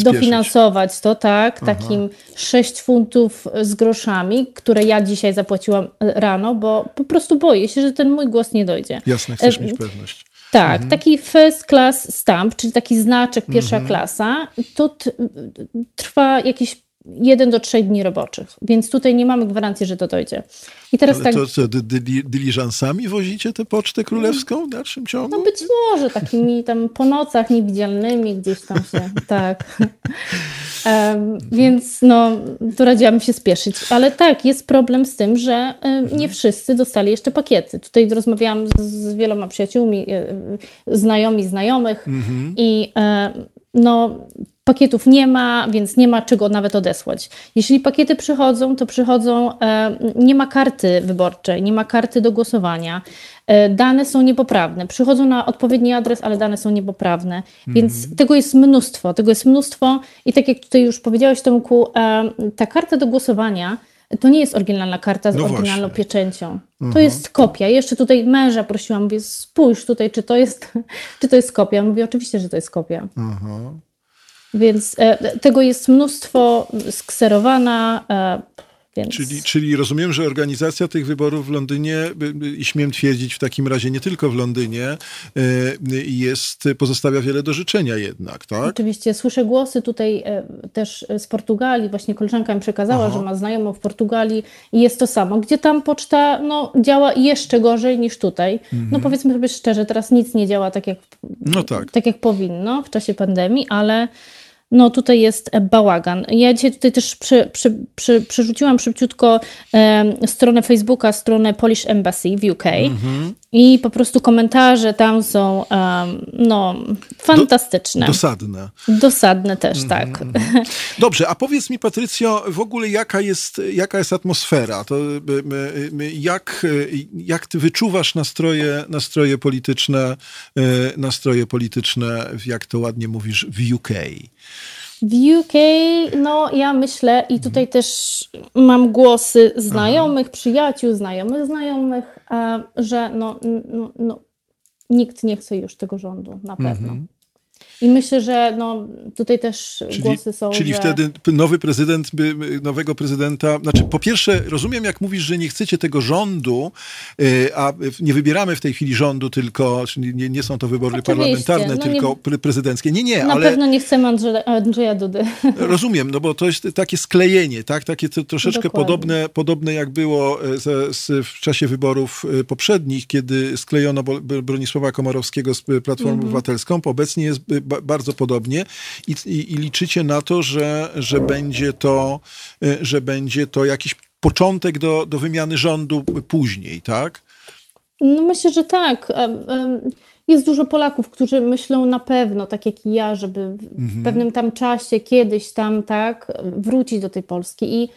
dofinansować to, tak, Aha. takim 6 funtów z groszami, które ja dzisiaj zapłaciłam rano, bo po prostu boję się, że ten mój głos nie dojdzie. Jasne, chcesz e, mieć pewność. Tak, mhm. taki first class stamp, czyli taki znaczek pierwsza mhm. klasa, to trwa jakieś jeden do trzech dni roboczych, więc tutaj nie mamy gwarancji, że to dojdzie. I teraz Ale tak... to co, dyliżansami wozicie tę pocztę królewską w dalszym ciągu? No być może, takimi tam po nocach niewidzialnymi gdzieś tam się, tak. Um, więc no, tu radziłabym się spieszyć. Ale tak, jest problem z tym, że nie wszyscy dostali jeszcze pakiety. Tutaj rozmawiałam z, wieloma przyjaciółmi, znajomi znajomych mhm. i um, no Pakietów nie ma, więc nie ma czego nawet odesłać. Jeśli pakiety przychodzą, to przychodzą, e, nie ma karty wyborczej, nie ma karty do głosowania. E, dane są niepoprawne. Przychodzą na odpowiedni adres, ale dane są niepoprawne. Mhm. Więc tego jest mnóstwo. Tego jest mnóstwo i tak jak tutaj już powiedziałeś, Tomku, e, ta karta do głosowania to nie jest oryginalna karta z no oryginalną właśnie. pieczęcią. To mhm. jest kopia. Jeszcze tutaj męża prosiłam, mówię, spójrz tutaj, czy to jest, czy to jest kopia. Mówię, oczywiście, że to jest kopia. Mhm. Więc e, tego jest mnóstwo, skserowana. E, więc... Czyli, czyli rozumiem, że organizacja tych wyborów w Londynie, i śmiem twierdzić w takim razie nie tylko w Londynie, e, jest, pozostawia wiele do życzenia jednak, tak? Oczywiście. Słyszę głosy tutaj też z Portugalii. Właśnie koleżanka mi przekazała, Aha. że ma znajomą w Portugalii i jest to samo. Gdzie tam poczta no, działa jeszcze gorzej niż tutaj. Mhm. No powiedzmy sobie szczerze, teraz nic nie działa tak jak, no tak. tak jak powinno w czasie pandemii, ale no tutaj jest bałagan. Ja dzisiaj tutaj też przy, przy, przy, przerzuciłam szybciutko e, stronę Facebooka, stronę Polish Embassy w UK mm-hmm. I po prostu komentarze tam są no, fantastyczne. Do, dosadne. Dosadne też, mm-hmm. tak. Dobrze, a powiedz mi Patrycjo, w ogóle jaka jest, jaka jest atmosfera? To, jak, jak ty wyczuwasz nastroje, nastroje polityczne, nastroje polityczne, jak to ładnie mówisz, w UK? W UK, no ja myślę i tutaj mhm. też mam głosy znajomych, Aha. przyjaciół, znajomych, znajomych, że no, no, no, nikt nie chce już tego rządu, na pewno. Mhm. I myślę, że no, tutaj też czyli, głosy są. Czyli że... wtedy nowy prezydent, nowego prezydenta, znaczy po pierwsze rozumiem, jak mówisz, że nie chcecie tego rządu, y, a nie wybieramy w tej chwili rządu, tylko nie, nie są to wybory Oczywiście. parlamentarne, no tylko nie, prezydenckie. Nie, nie, Na ale... pewno nie chcemy Andrzeja, Andrzeja Dudy. Rozumiem, no bo to jest takie sklejenie, tak? Takie to, troszeczkę podobne, podobne jak było e, z, z, w czasie wyborów e, poprzednich, kiedy sklejono Bronisława Komorowskiego z Platformą -hmm. Obywatelską. Obecnie jest bardzo podobnie i, i, i liczycie na to, że, że będzie to, e, że będzie to jakiś początek do, do wymiany rządu później, tak? No myślę, że tak. Jest dużo Polaków, którzy myślą na pewno, tak jak i ja, żeby w mhm. pewnym tam czasie, kiedyś tam, tak, wrócić do tej Polski. I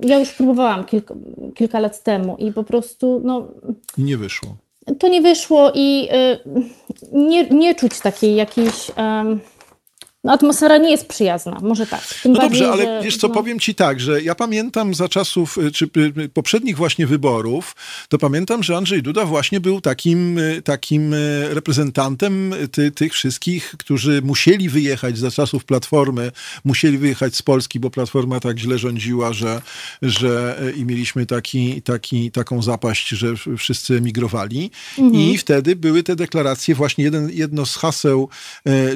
ja już próbowałam kilka, kilka lat temu i po prostu, no... Nie wyszło. To nie wyszło i nie, nie czuć takiej jakiejś... Um, no, atmosfera nie jest przyjazna, może tak. Tym no bardziej, dobrze, ale że, wiesz co, no... powiem ci tak, że ja pamiętam za czasów, y, czy y, poprzednich właśnie wyborów, to pamiętam, że Andrzej Duda właśnie był takim, y, takim reprezentantem ty, tych wszystkich, którzy musieli wyjechać za czasów Platformy, musieli wyjechać z Polski, bo Platforma tak źle rządziła, że, że i mieliśmy taki, taki, taką zapaść, że wszyscy emigrowali. Mhm. I wtedy były te deklaracje, właśnie jeden, jedno z haseł,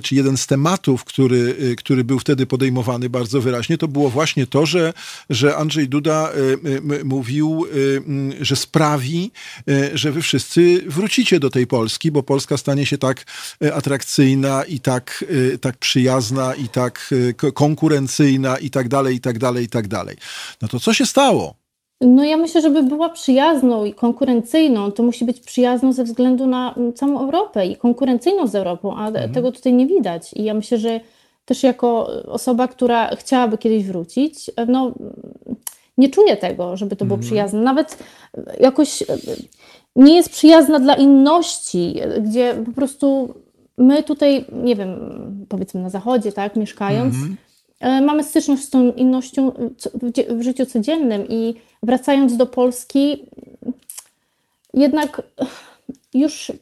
czy jeden z tematów, który, y, który był wtedy podejmowany bardzo wyraźnie, to było właśnie to, że, że Andrzej Duda y, y, mówił, mm, że sprawi, że wy wszyscy wrócicie do tej Polski, bo Polska stanie się tak atrakcyjna i tak, tak przyjazna i tak konkurencyjna i tak dalej, i tak dalej, i tak dalej. No to co się stało? No ja myślę, żeby była przyjazną i konkurencyjną, to musi być przyjazną ze względu na mm, całą Europę i konkurencyjną z Europą, a mhm. tego tutaj nie widać. I ja myślę, że też jako osoba, która chciałaby kiedyś wrócić, no nie czuję tego, żeby to było mhm. przyjazne. Nawet jakoś nie jest przyjazna dla inności, gdzie po prostu my tutaj, nie wiem, powiedzmy na zachodzie, tak, mieszkając, mhm. E, mamy styczność z tą innością w życiu codziennym i wracając do Polski, jednak już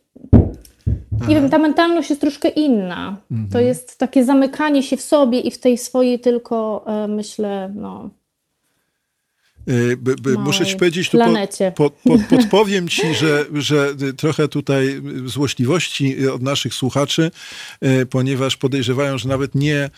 nie wiem, ta mentalność jest troszkę inna. Mhm. To jest takie zamykanie się w sobie i w tej swojej tylko, e, myślę, no, Y, muszę ci powiedzieć, tu po, po, podpowiem ci, że, że trochę tutaj złośliwości od naszych słuchaczy, y, ponieważ podejrzewają, że nawet nie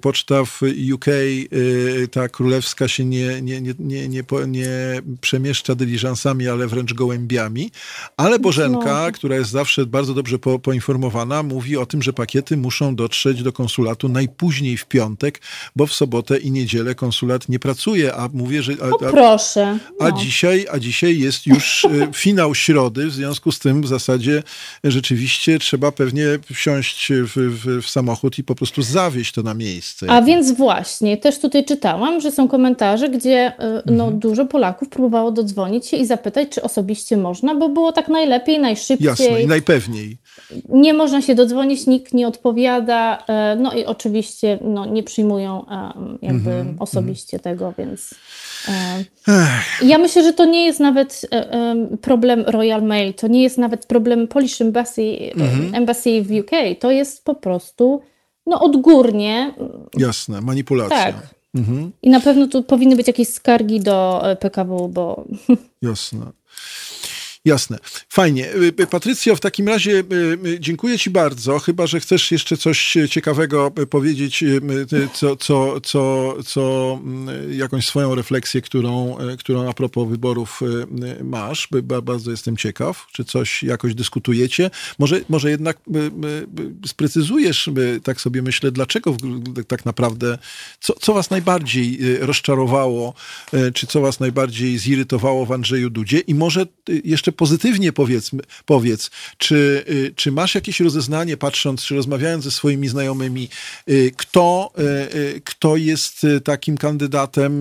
poczta w UK, y, ta królewska się nie, nie, nie, nie, nie, nie przemieszcza dyliżansami, ale wręcz gołębiami. Ale Bożenka, no. która jest zawsze bardzo dobrze po, poinformowana, mówi o tym, że pakiety muszą dotrzeć do konsulatu najpóźniej w piątek, bo w sobotę i niedzielę konsulat nie pracuje, a mówię, że... A, proszę. No. A, dzisiaj, a dzisiaj jest już e, finał środy, w związku z tym w zasadzie rzeczywiście trzeba pewnie wsiąść w, w, w samochód i po prostu zawieźć to na miejsce. A więc właśnie, też tutaj czytałam, że są komentarze, gdzie e, no, mhm. dużo Polaków próbowało dodzwonić się i zapytać, czy osobiście można, bo było tak najlepiej, najszybciej. Jasne, i najpewniej. Nie można się dodzwonić, nikt nie odpowiada, e, no i oczywiście no, nie przyjmują jakby mhm, osobiście mhm. tego, więc... Ja myślę, że to nie jest nawet e, problem Royal Mail, to nie jest nawet problem Polish Embassy, e, mhm. Embassy w UK, to jest po prostu no, odgórnie. Jasne, manipulacja. Tak. Mhm. I na pewno tu powinny być jakieś skargi do e, PKW, bo. Jasne. Jasne. Fajnie. Y, y, Patrycjo, w takim razie y, dziękuję Ci bardzo. Chyba, że chcesz jeszcze coś ciekawego powiedzieć, co, co, co, co jakąś swoją refleksję, którą, którą a propos wyborów masz. Bardzo jestem ciekaw, czy coś jakoś dyskutujecie. Może, może jednak sprecyzujesz, tak sobie myślę, dlaczego tak naprawdę, co, co Was najbardziej rozczarowało, czy co Was najbardziej zirytowało w Andrzeju Dudzie i może jeszcze pozytywnie powiedzmy, powiedz, czy, y, czy masz jakieś rozeznanie, patrząc, czy rozmawiając ze swoimi znajomymi, y, kto, y, kto jest takim kandydatem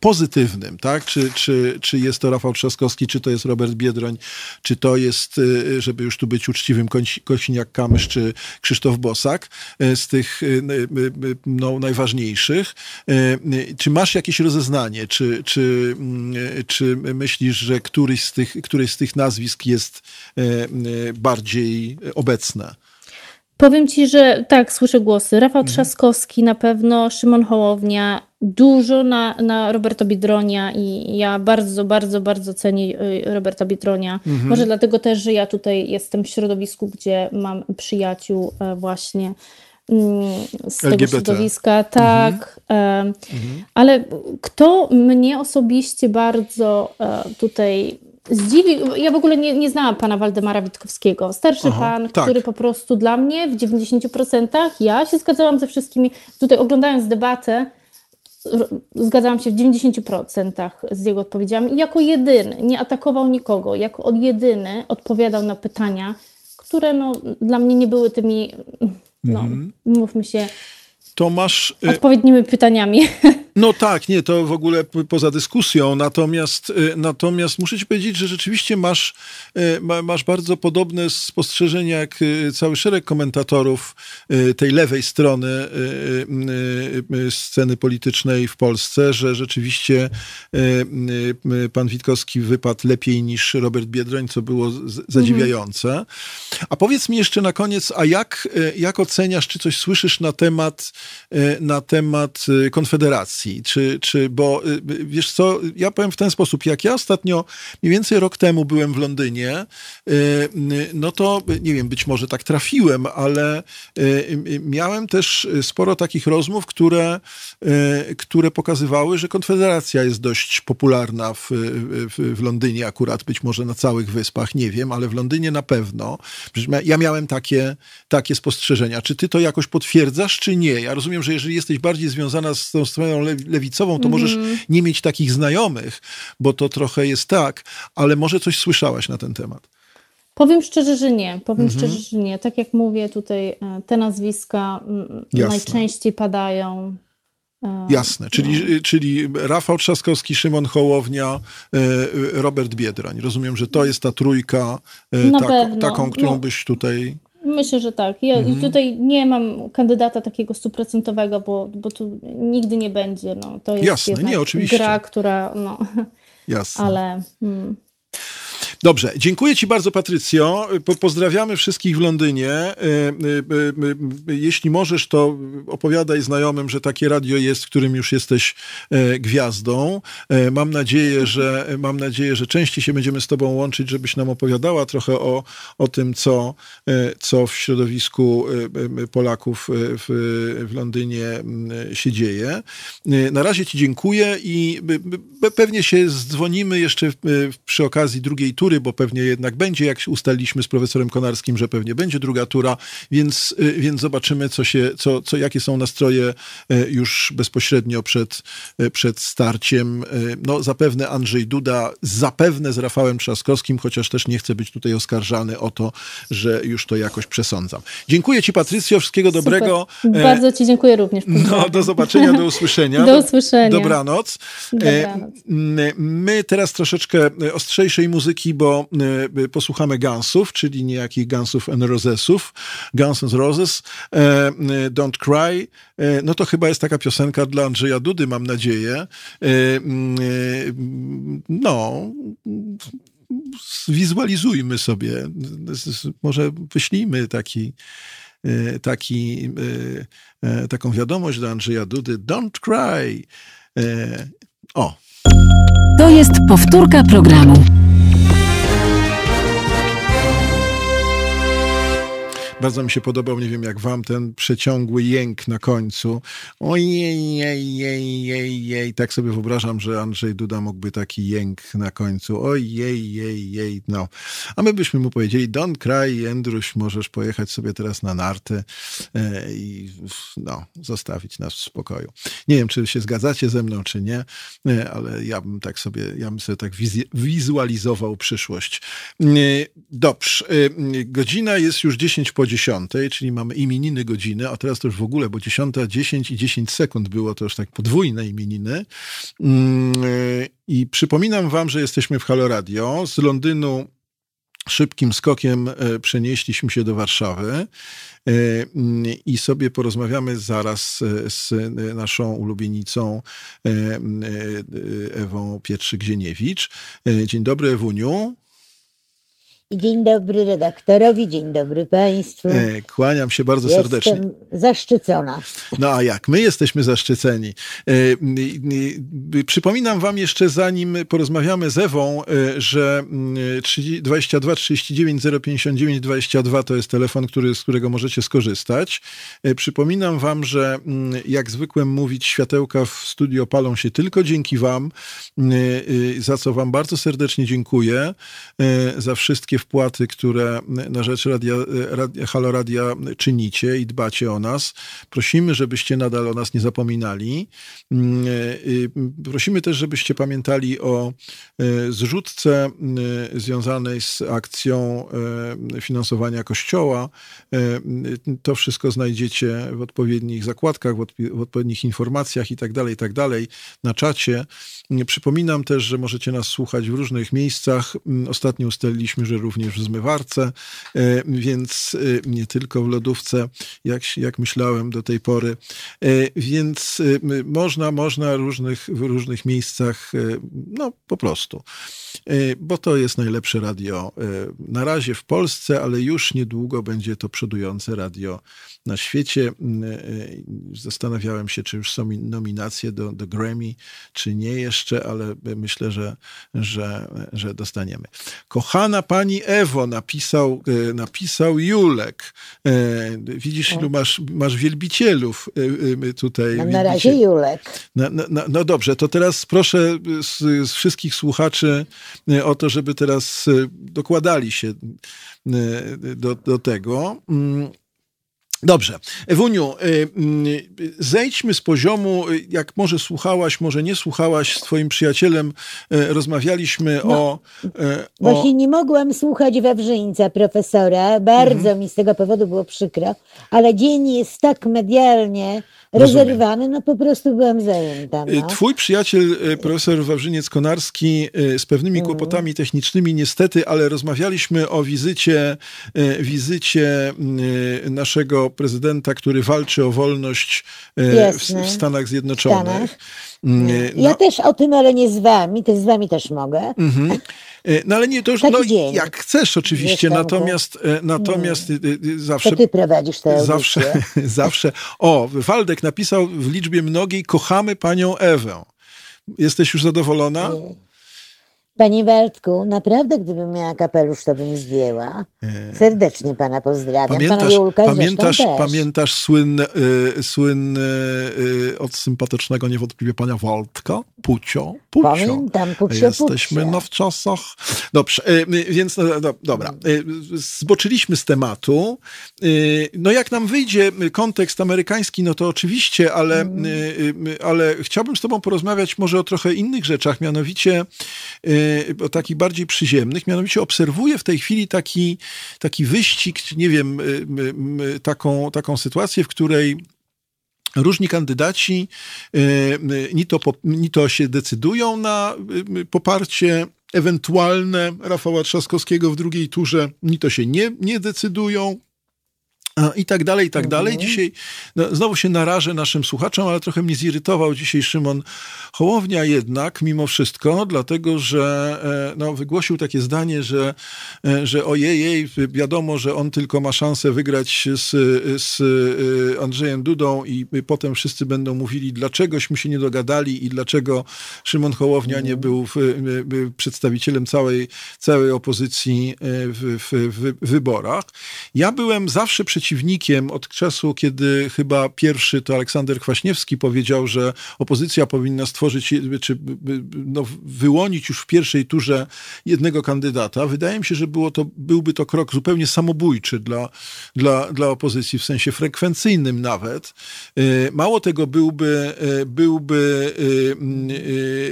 pozytywnym, tak? Czy, czy, czy jest to Rafał Trzaskowski, czy to jest Robert Biedroń, czy to jest, żeby już tu być uczciwym, Kosiniak-Kamysz, czy Krzysztof Bosak, z tych no, najważniejszych. Czy masz jakieś rozeznanie, czy, czy, mm, czy myślisz, że któryś z tych, któryś z tych nazwisk jest e, e, bardziej obecne? Powiem ci, że tak, słyszę głosy. Rafał mhm. Trzaskowski na pewno, Szymon Hołownia, dużo na, na Roberta Biedronia i ja bardzo, bardzo, bardzo cenię y, Roberta Biedronia. Mhm. Może dlatego też, że ja tutaj jestem w środowisku, gdzie mam przyjaciół e, właśnie mm, z LGBT. tego środowiska, tak. Mhm. mhm. Ale kto mnie osobiście bardzo tutaj zdziwił. Ja w ogóle nie, nie znałam pana Waldemara Witkowskiego. Starszy Aha, pan, tak. który po prostu dla mnie w 90% ja się zgadzałam ze wszystkimi. Tutaj oglądając debatę, zgadzałam się w 90% z jego odpowiedziami. Jako jedyny nie atakował nikogo, jako jedyny odpowiadał na pytania, które no, dla mnie nie były tymi, no, mhm. mówmy się, to masz. Y, Odpowiednimi pytaniami. No tak, nie, to w ogóle poza dyskusją. Natomiast, y, natomiast muszę ci powiedzieć, że rzeczywiście masz, y, masz bardzo podobne spostrzeżenia jak cały szereg komentatorów tej lewej strony sceny politycznej w Polsce, że rzeczywiście pan Witkowski wypadł lepiej niż Robert Biedroń, co było zadziwiające. A powiedz mi jeszcze na koniec, a jak, jak oceniasz, czy coś słyszysz na temat na temat e, Konfederacji, czy, czy bo e, wiesz co, ja powiem w ten sposób, jak ja ostatnio mniej więcej rok temu byłem w Londynie, no to nie wiem, być może tak trafiłem, ale miałem też sporo takich rozmów, które, które pokazywały, że Konfederacja jest dość popularna w, w, w Londynie, akurat być może na całych wyspach, nie wiem, ale w Londynie na pewno. Ja miałem takie, takie spostrzeżenia. Czy ty to jakoś potwierdzasz, czy nie? Ja rozumiem, że jeżeli jesteś bardziej związana z tą stroną lewicową, to mm. możesz mhm. nie mieć takich znajomych, bo to trochę jest tak, ale może coś słyszałaś na ten temat. Powiem szczerze, że nie. Powiem mhm. szczerze, że nie. Tak jak mówię, tutaj e, te nazwiska Jasne. najczęściej padają. E, Jasne, czyli, no. czyli Rafał Trzaskowski, Szymon Hołownia, e, Robert Biedroń. Rozumiem, że to jest ta trójka, tak, taką, którą no. byś tutaj Myślę, że tak. Ja mhm. tutaj nie mam kandydata takiego stuprocentowego, bo, bo tu nigdy nie będzie. No, to jest Jasne, nie, oczywiście. gra, która. No, Jasne. Ale. Hmm. Dobrze, dziękuję Ci bardzo, Patrycjo. Po, pozdrawiamy wszystkich w Londynie. E, e, e, jeśli możesz, to opowiadaj znajomym, że takie radio jest, w którym już jesteś gwiazdą. Mam nadzieję, że mam nadzieję, że częściej się będziemy z Tobą łączyć, żebyś nam opowiadała trochę o, o tym, co, co w środowisku Polaków w, w Londynie się dzieje. Na razie Ci dziękuję i pewnie się zdzwonimy jeszcze przy okazji drugiej tury tury, bo pewnie jednak będzie, jak ustaliliśmy z profesorem Konarskim, że pewnie będzie druga tura, więc, y, więc zobaczymy, co się, co, co, jakie są nastroje y, już bezpośrednio przed, y, przed starciem. No, zapewne Andrzej Duda, zapewne z Rafałem Trzaskowskim, chociaż też nie chcę być tutaj oskarżany o to, że już to jakoś przesądzam. Dziękuję Ci, Patrycjo, wszystkiego Super. dobrego. E, Bardzo Ci dziękuję również. No, do zobaczenia, do usłyszenia. Do usłyszenia. Dobranoc. E, Dobranoc. My teraz troszeczkę ostrzejszej muzyki, bo y, posłuchamy Gunsów, czyli niejakich Gunsów and Rosesów. Guns and Roses, e, y, Don't Cry. E, no to chyba jest taka piosenka dla Andrzeja Dudy, mam nadzieję. E, no, zwizualizujmy sobie. Może wyślijmy taki taki, taką wiadomość do Andrzeja Dudy. Don't cry. O. To jest powtórka programu. Bardzo mi się podobał, nie wiem jak wam, ten przeciągły jęk na końcu. Ojej, jej, jej, jej. Tak sobie wyobrażam, że Andrzej Duda mógłby taki jęk na końcu. Ojej, jej, jej, no. A my byśmy mu powiedzieli, don't cry, Andruś, możesz pojechać sobie teraz na narty e, i no, zostawić nas w spokoju. Nie wiem, czy się zgadzacie ze mną, czy nie, e, ale ja bym tak sobie, ja bym sobie tak wizualizował przyszłość. E, dobrze, godzina jest już 10 po 10, czyli mamy imieniny godziny, a teraz to już w ogóle, bo 10, 10 i 10 sekund było to już tak podwójne imieniny. Mm, I przypominam wam, że jesteśmy w Halo Radio. Z Londynu szybkim skokiem e, przenieśliśmy się do Warszawy mm, i sobie porozmawiamy zaraz z naszą ulubienicą Ewą Pietrzyk-Zieniewicz. Dzień dobry, Ewuniu. Dzień dobry redaktorowi, dzień dobry Państwu. E, kłaniam się bardzo Jestem serdecznie. zaszczycona. No a jak? My jesteśmy zaszczyceni. E, Przypominam Wam jeszcze, zanim porozmawiamy z Ewą, e, że mm, 30 22 39 059 22 to jest telefon, który, z którego możecie skorzystać. Przypominam Wam, że jak zwykłem mówić, światełka w studio palą się tylko dzięki Wam, za co Wam bardzo serdecznie dziękuję, za wszystkie wpłaty, które na rzecz Radia, Radia, Halo Radia czynicie i dbacie o nas. Prosimy, żebyście nadal o nas nie zapominali. Mm, y, Prosimy też, żebyście pamiętali o y, zrzutce y, związanej z akcją y, finansowania Kościoła. Y, To wszystko znajdziecie w odpowiednich zakładkach, w odpowiednich informacjach i tak dalej, i tak dalej, na czacie. Przypominam też, że możecie nas słuchać w różnych miejscach. Mm, Ostatnio ustaliliśmy, że również w zmywarce, e, więc e, nie tylko w lodówce, jak, jak myślałem do tej pory. E, Więc można, można różnych, w różnych miejscach, no po prostu. Bo to jest najlepsze radio na razie w Polsce, ale już niedługo będzie to przodujące radio na świecie. Mm, e, Zastanawiałem się, czy już są mi- nominacje do, do Grammy, czy nie jeszcze, ale myślę, że, że, że dostaniemy. Kochana pani Ewo, napisał, e, napisał Julek. E, Widzisz, ilu masz, masz wielbicielów e, e, tutaj. No, na razie Julek. no, no, no, dobrze, to teraz proszę z, z wszystkich słuchaczy e, o to, żeby teraz e, dokładali się e, do, do tego. Dobrze. Ewuniu, y, mm, zejdźmy z poziomu, y, jak może słuchałaś, może nie słuchałaś, z twoim przyjacielem y, rozmawialiśmy No, o, y, o... Właśnie nie mogłam słuchać Wawrzyńca, profesora. Bardzo Mhm. mi z tego powodu było przykro, ale dzień jest tak medialnie Rezerwowany, no po prostu byłam zajęta. Y, No. Twój przyjaciel, y, profesor Wawrzyniec-Konarski, y, z pewnymi Mhm. kłopotami technicznymi niestety, ale rozmawialiśmy o wizycie, wizycie naszego prezydenta, który walczy o wolność w, w Stanach Zjednoczonych. Stanach. Ja no- też o tym, ale nie z wami, też z wami też mogę. Mhm. E, No ale nie, to już, Taki no, dzień. jak chcesz oczywiście, Wiesz, natomiast, e, natomiast e, zawsze... To ty prowadzisz tę. Zawsze, zawsze. O, Waldek napisał w liczbie mnogiej, kochamy panią Ewę. Jesteś już zadowolona? Panie Waldku, naprawdę gdybym miała kapelusz, to bym zdjęła. Serdecznie pana pozdrawiam. Pamiętasz, Julka pamiętasz, pamiętasz słynne, y, słynne y, od sympatycznego niewątpliwie pana Waldka? Pucio, Pucio. Pamiętam, Pucio, Jesteśmy Pucio. na wczasach. Dobrze, y, więc no, no, dobra. Zboczyliśmy z tematu. No jak nam wyjdzie kontekst amerykański, no to oczywiście, ale, Mm. ale chciałbym z tobą porozmawiać może o trochę innych rzeczach, mianowicie y, takich bardziej przyziemnych. Mianowicie obserwuję w tej chwili taki, taki wyścig, nie wiem, taką, taką sytuację, w której Różni kandydaci y, ni to, ni to się decydują na poparcie ewentualne Rafała Trzaskowskiego w drugiej turze, ni to się nie, nie decydują. I tak dalej, i tak dalej. Dzisiaj no, znowu się narażę naszym słuchaczom, ale trochę mnie zirytował dzisiaj Szymon Hołownia jednak, mimo wszystko, dlatego że e, no, wygłosił takie zdanie, że, e, że ojej, wiadomo, że on tylko ma szansę wygrać z, z e, Andrzejem Dudą i potem wszyscy będą mówili, dlaczegośmy się nie dogadali i dlaczego Szymon Hołownia nie był w, e, przedstawicielem całej, całej opozycji w, w, w wyborach. Ja byłem zawsze przeciwnikiem od czasu, kiedy chyba pierwszy to Aleksander Kwaśniewski powiedział, że opozycja powinna stworzyć, czy no, wyłonić już w pierwszej turze jednego kandydata. Wydaje mi się, że było to, byłby to krok zupełnie samobójczy dla, dla, dla opozycji, w sensie frekwencyjnym nawet. E, Mało tego, byłby, e, byłby,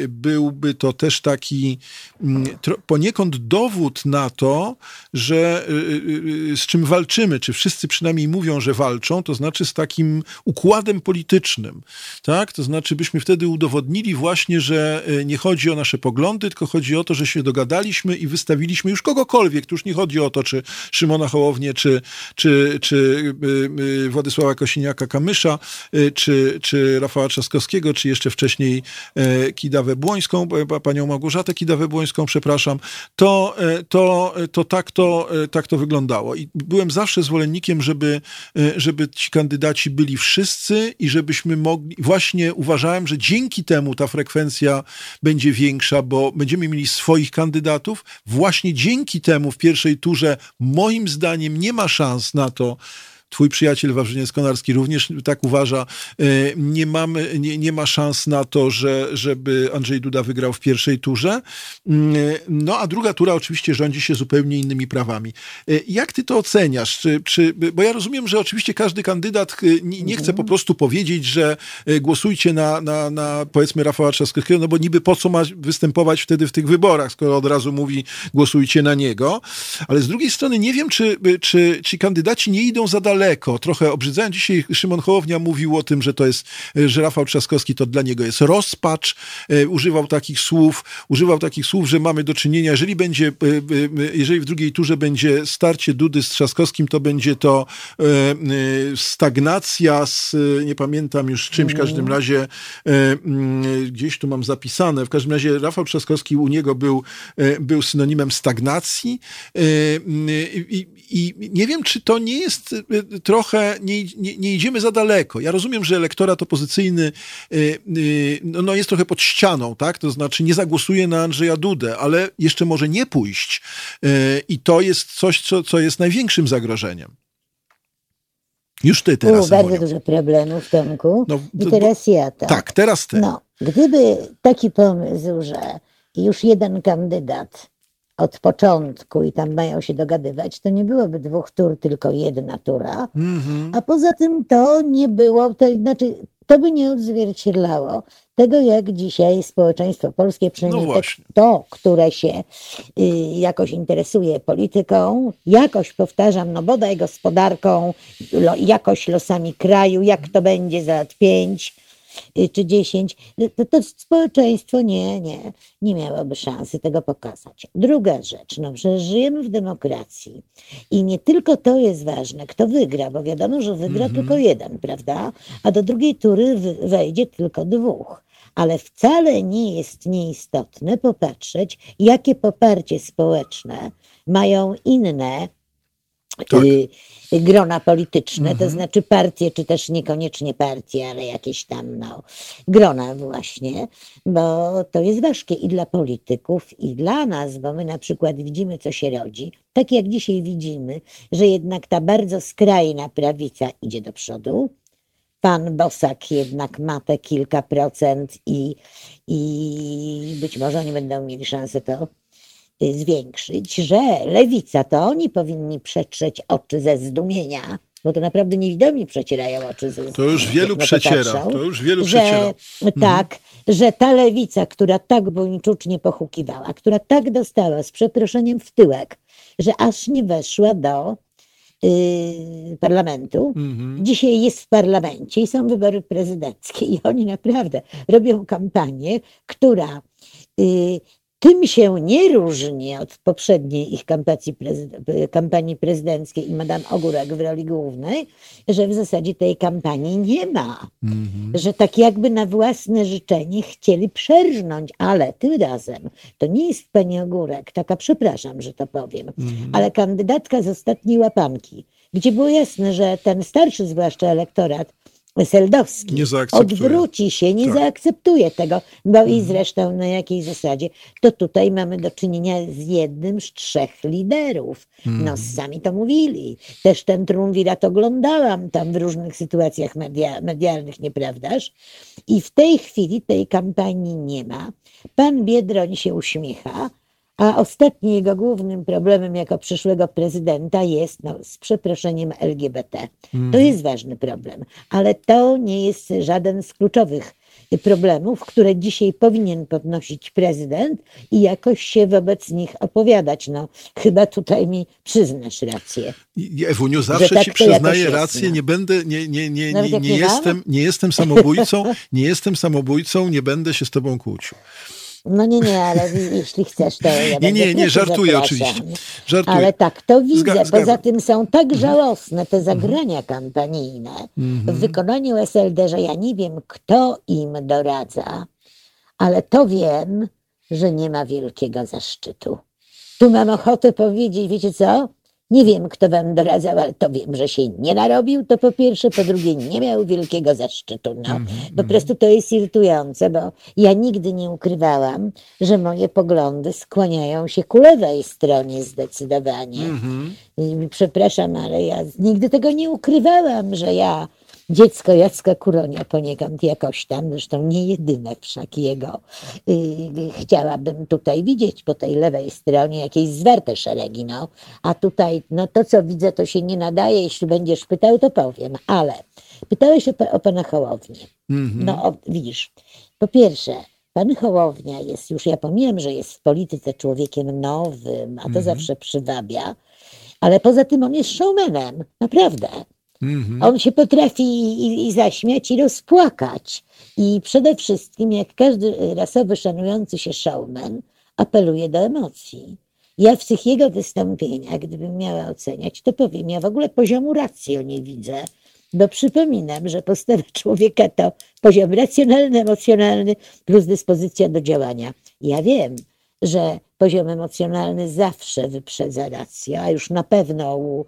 e, byłby to też taki mm, poniekąd dowód na to, że z czym walczymy, czy wszyscy przynajmniej przynajmniej mówią, że walczą, to znaczy z takim układem politycznym. Tak? To znaczy, byśmy wtedy udowodnili właśnie, że e, nie chodzi o nasze poglądy, tylko chodzi o to, że się dogadaliśmy i wystawiliśmy już kogokolwiek. Tu już nie chodzi o to, czy Szymona Hołownię, czy, czy, czy Władysława Kosiniaka-Kamysza, czy, czy Rafała Trzaskowskiego, czy jeszcze wcześniej Kidawę Błońską, panią Małgorzatę Kidawę Błońską, przepraszam, to, to, to, tak, to tak to wyglądało. I byłem zawsze zwolennikiem, żeby, żeby ci kandydaci byli wszyscy i żebyśmy mogli, właśnie uważałem, że dzięki temu ta frekwencja będzie większa, bo będziemy mieli swoich kandydatów. Właśnie dzięki temu w pierwszej turze moim zdaniem nie ma szans na to, Twój przyjaciel Wawrzyniec Konarski również tak uważa. E, nie, mamy, nie, nie ma szans na to, że, żeby Andrzej Duda wygrał w pierwszej turze. Mm, no a druga tura oczywiście rządzi się zupełnie innymi prawami. E, jak ty to oceniasz? Czy, czy, bo ja rozumiem, że oczywiście każdy kandydat e, nie, nie chce po prostu powiedzieć, że głosujcie na, na, na powiedzmy Rafała Trzaskowskiego, no bo niby po co ma występować wtedy w tych wyborach, skoro od razu mówi głosujcie na niego. Ale z drugiej strony nie wiem, czy, czy, czy kandydaci nie idą za daleko daleko. Trochę obrzydzałem. Dzisiaj Szymon Hołownia mówił o tym, że to jest, że Rafał Trzaskowski to dla niego jest rozpacz. E, używał takich słów, używał takich słów, że mamy do czynienia, jeżeli będzie, e, e, jeżeli w drugiej turze będzie starcie Dudy z Trzaskowskim, to będzie to stagnacja z, nie pamiętam już czymś, w każdym mhm. razie gdzieś tu mam zapisane, w każdym razie Rafał Trzaskowski u niego był, był synonimem stagnacji i, i nie wiem, czy to nie jest trochę nie, nie, nie, idziemy za daleko. Ja rozumiem, że elektorat opozycyjny y, y, no, no, jest trochę pod ścianą, tak? To znaczy nie zagłosuje na Andrzeja Dudę, ale jeszcze może nie pójść. Y, I to jest coś, co, co jest największym zagrożeniem. Już ty teraz. U, bardzo dużo problemów, Tomku. No, I teraz ja tak. Tak, teraz ty. No, gdyby taki pomysł, że już jeden kandydat od początku i tam mają się dogadywać, to nie byłoby dwóch tur, tylko jedna tura. Mm-hmm. A poza tym to nie było, to znaczy to by nie odzwierciedlało tego, jak dzisiaj społeczeństwo polskie, przynajmniej no to, które się y, jakoś interesuje polityką, jakoś powtarzam, no bodaj gospodarką, lo, jakoś losami kraju, jak to będzie za lat pięć, czy 10, y, to, to społeczeństwo nie, nie, nie miałoby szansy tego pokazać. Druga rzecz, no przecież żyjemy w demokracji i nie tylko to jest ważne, kto wygra, bo wiadomo, że wygra -hmm. tylko jeden, prawda? A do drugiej tury wejdzie tylko dwóch ale wcale nie jest nieistotne popatrzeć, jakie poparcie społeczne mają inne tak. grona polityczne, mhm. to znaczy partie, czy też niekoniecznie partie, ale jakieś tam no, grona właśnie, bo to jest ważkie i dla polityków, i dla nas, bo my na przykład widzimy, co się rodzi, tak jak dzisiaj widzimy, że jednak ta bardzo skrajna prawica idzie do przodu, pan Bosak jednak ma te kilka procent i, i być może oni będą mieli szansę to zwiększyć, że lewica to oni powinni przetrzeć oczy ze zdumienia, bo to naprawdę niewidomi przecierają oczy ze To już wielu przeciera, to już wielu że, przeciera. Tak, mhm. że ta lewica, która tak buńczucznie pochukiwała, która tak dostała z przeproszeniem w tyłek, że aż nie weszła do y, parlamentu. Mhm. Dzisiaj jest w parlamencie i są wybory prezydenckie i oni naprawdę robią kampanię, która y, tym się nie różni od poprzedniej ich kampanii, prezydenckiej i Madame Ogórek w roli głównej, że w zasadzie tej kampanii nie ma. Mm -hmm. Że tak jakby na własne życzenie chcieli przerżnąć, ale tym razem to nie jest pani Ogórek, taka przepraszam, że to powiem, mm -hmm. ale kandydatka z ostatniej łapanki, gdzie było jasne, że ten starszy zwłaszcza elektorat Seldowski odwróci się, nie tak. zaakceptuje tego, bo i mhm. zresztą na jakiej zasadzie, to tutaj mamy do czynienia z jednym z trzech liderów. Mm. No sami to mówili. Też ten triumvirat oglądałam tam w różnych sytuacjach media, medialnych, nieprawdaż? I w tej chwili tej kampanii nie ma. Pan Biedroń się uśmiecha, a ostatnim jego głównym problemem jako przyszłego prezydenta jest, no, z przeproszeniem LGBT. Mm. To mhm. jest ważny problem, ale to nie jest żaden z kluczowych problemów, które dzisiaj powinien podnosić prezydent i jakoś się wobec nich opowiadać. No, chyba tutaj mi przyznasz rację. Ewuniu, zawsze tak ci przyznaję rację, jest, no. nie będę, nie, nie, nie, nie, nie, nie jestem, nie jestem samobójcą, nie jestem samobójcą, nie będę się z tobą kłócił. No nie, nie, ale jeśli chcesz, to ja Nie, nie, nie, żartuję oczywiście. Żartuję. Ale tak to widzę. Zga Poza tym są tak mhm. żałosne te zagrania kampanijne w mhm. wykonaniu SLD, że ja nie wiem, kto im doradza, ale to wiem, że nie ma wielkiego zaszczytu. Tu mam ochotę powiedzieć, wiecie co? Nie wiem, kto wam doradzał, ale to wiem, że się nie narobił, to po pierwsze, po drugie nie miał wielkiego zaszczytu. No. Mm. Po prostu to jest irytujące, bo ja nigdy nie ukrywałam, że moje poglądy skłaniają się ku lewej stronie zdecydowanie. Mm -hmm. Przepraszam, ale ja nigdy tego nie ukrywałam, że ja dziecko Jacka Kuronia poniekąd jakoś tam, zresztą nie jedyne wszak jego, yy, chciałabym tutaj widzieć po tej lewej stronie jakieś zwarte szeregi, no. A tutaj, no to co widzę, to się nie nadaje, jeśli będziesz pytał, to powiem, ale pytałeś o, o pana Hołownię. Mm -hmm. No o, widzisz, po pierwsze, Pan Hołownia jest, już ja pomijam, że jest w polityce człowiekiem nowym, a to mm -hmm. zawsze przywabia, ale poza tym on jest showmanem, naprawdę. Mhm. On się potrafi i, i zaśmiać, i rozpłakać. I przede wszystkim, jak każdy rasowy, szanujący się showman, apeluje do emocji. Ja w tych jego wystąpieniach, gdybym miała oceniać, to powiem, ja w ogóle poziomu racji nie widzę, bo przypominam, że postawa człowieka to poziom racjonalny, emocjonalny plus dyspozycja do działania. Ja wiem, że poziom emocjonalny zawsze wyprzedza rację, a już na pewno u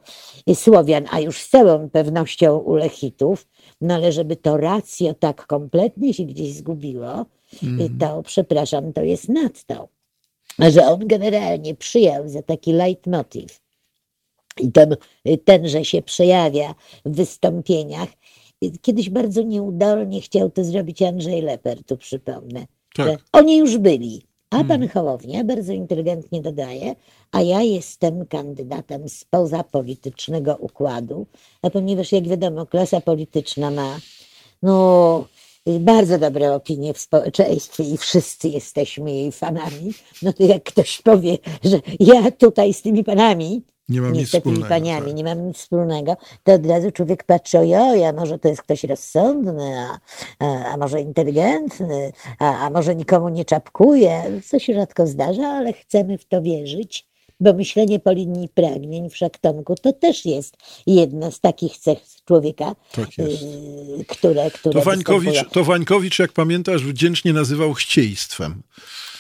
Słowian, a już z całą pewnością u Lechitów, no ale żeby to rację tak kompletnie się gdzieś zgubiło, mm. to przepraszam, to jest nadto. Że on generalnie przyjął za taki leitmotiv i ten, tenże się przejawia w wystąpieniach. Kiedyś bardzo nieudolnie chciał to zrobić Andrzej Leper, tu przypomnę. Tak. Oni już byli a pan hmm. Hołownia bardzo inteligentnie dodaje, a ja jestem kandydatem spoza politycznego układu, a ponieważ jak wiadomo klasa polityczna ma no, bardzo dobre opinie w społeczeństwie i wszyscy jesteśmy jej fanami, no to jak ktoś powie, że ja tutaj z tymi panami nie mam nic wspólnego. paniami, tak. nie mam nic wspólnego, to od razu człowiek patrzy, ojoj, a może to jest ktoś rozsądny, a, a, a może inteligentny, a, a może nikomu nie czapkuje, co się rzadko zdarza, ale chcemy w to wierzyć, bo myślenie po linii pragnień w szaktonku to też jest jedna z takich cech człowieka, tak y, które, które to Wańkowicz, to Wańkowicz, jak pamiętasz, wdzięcznie nazywał chcieństwem.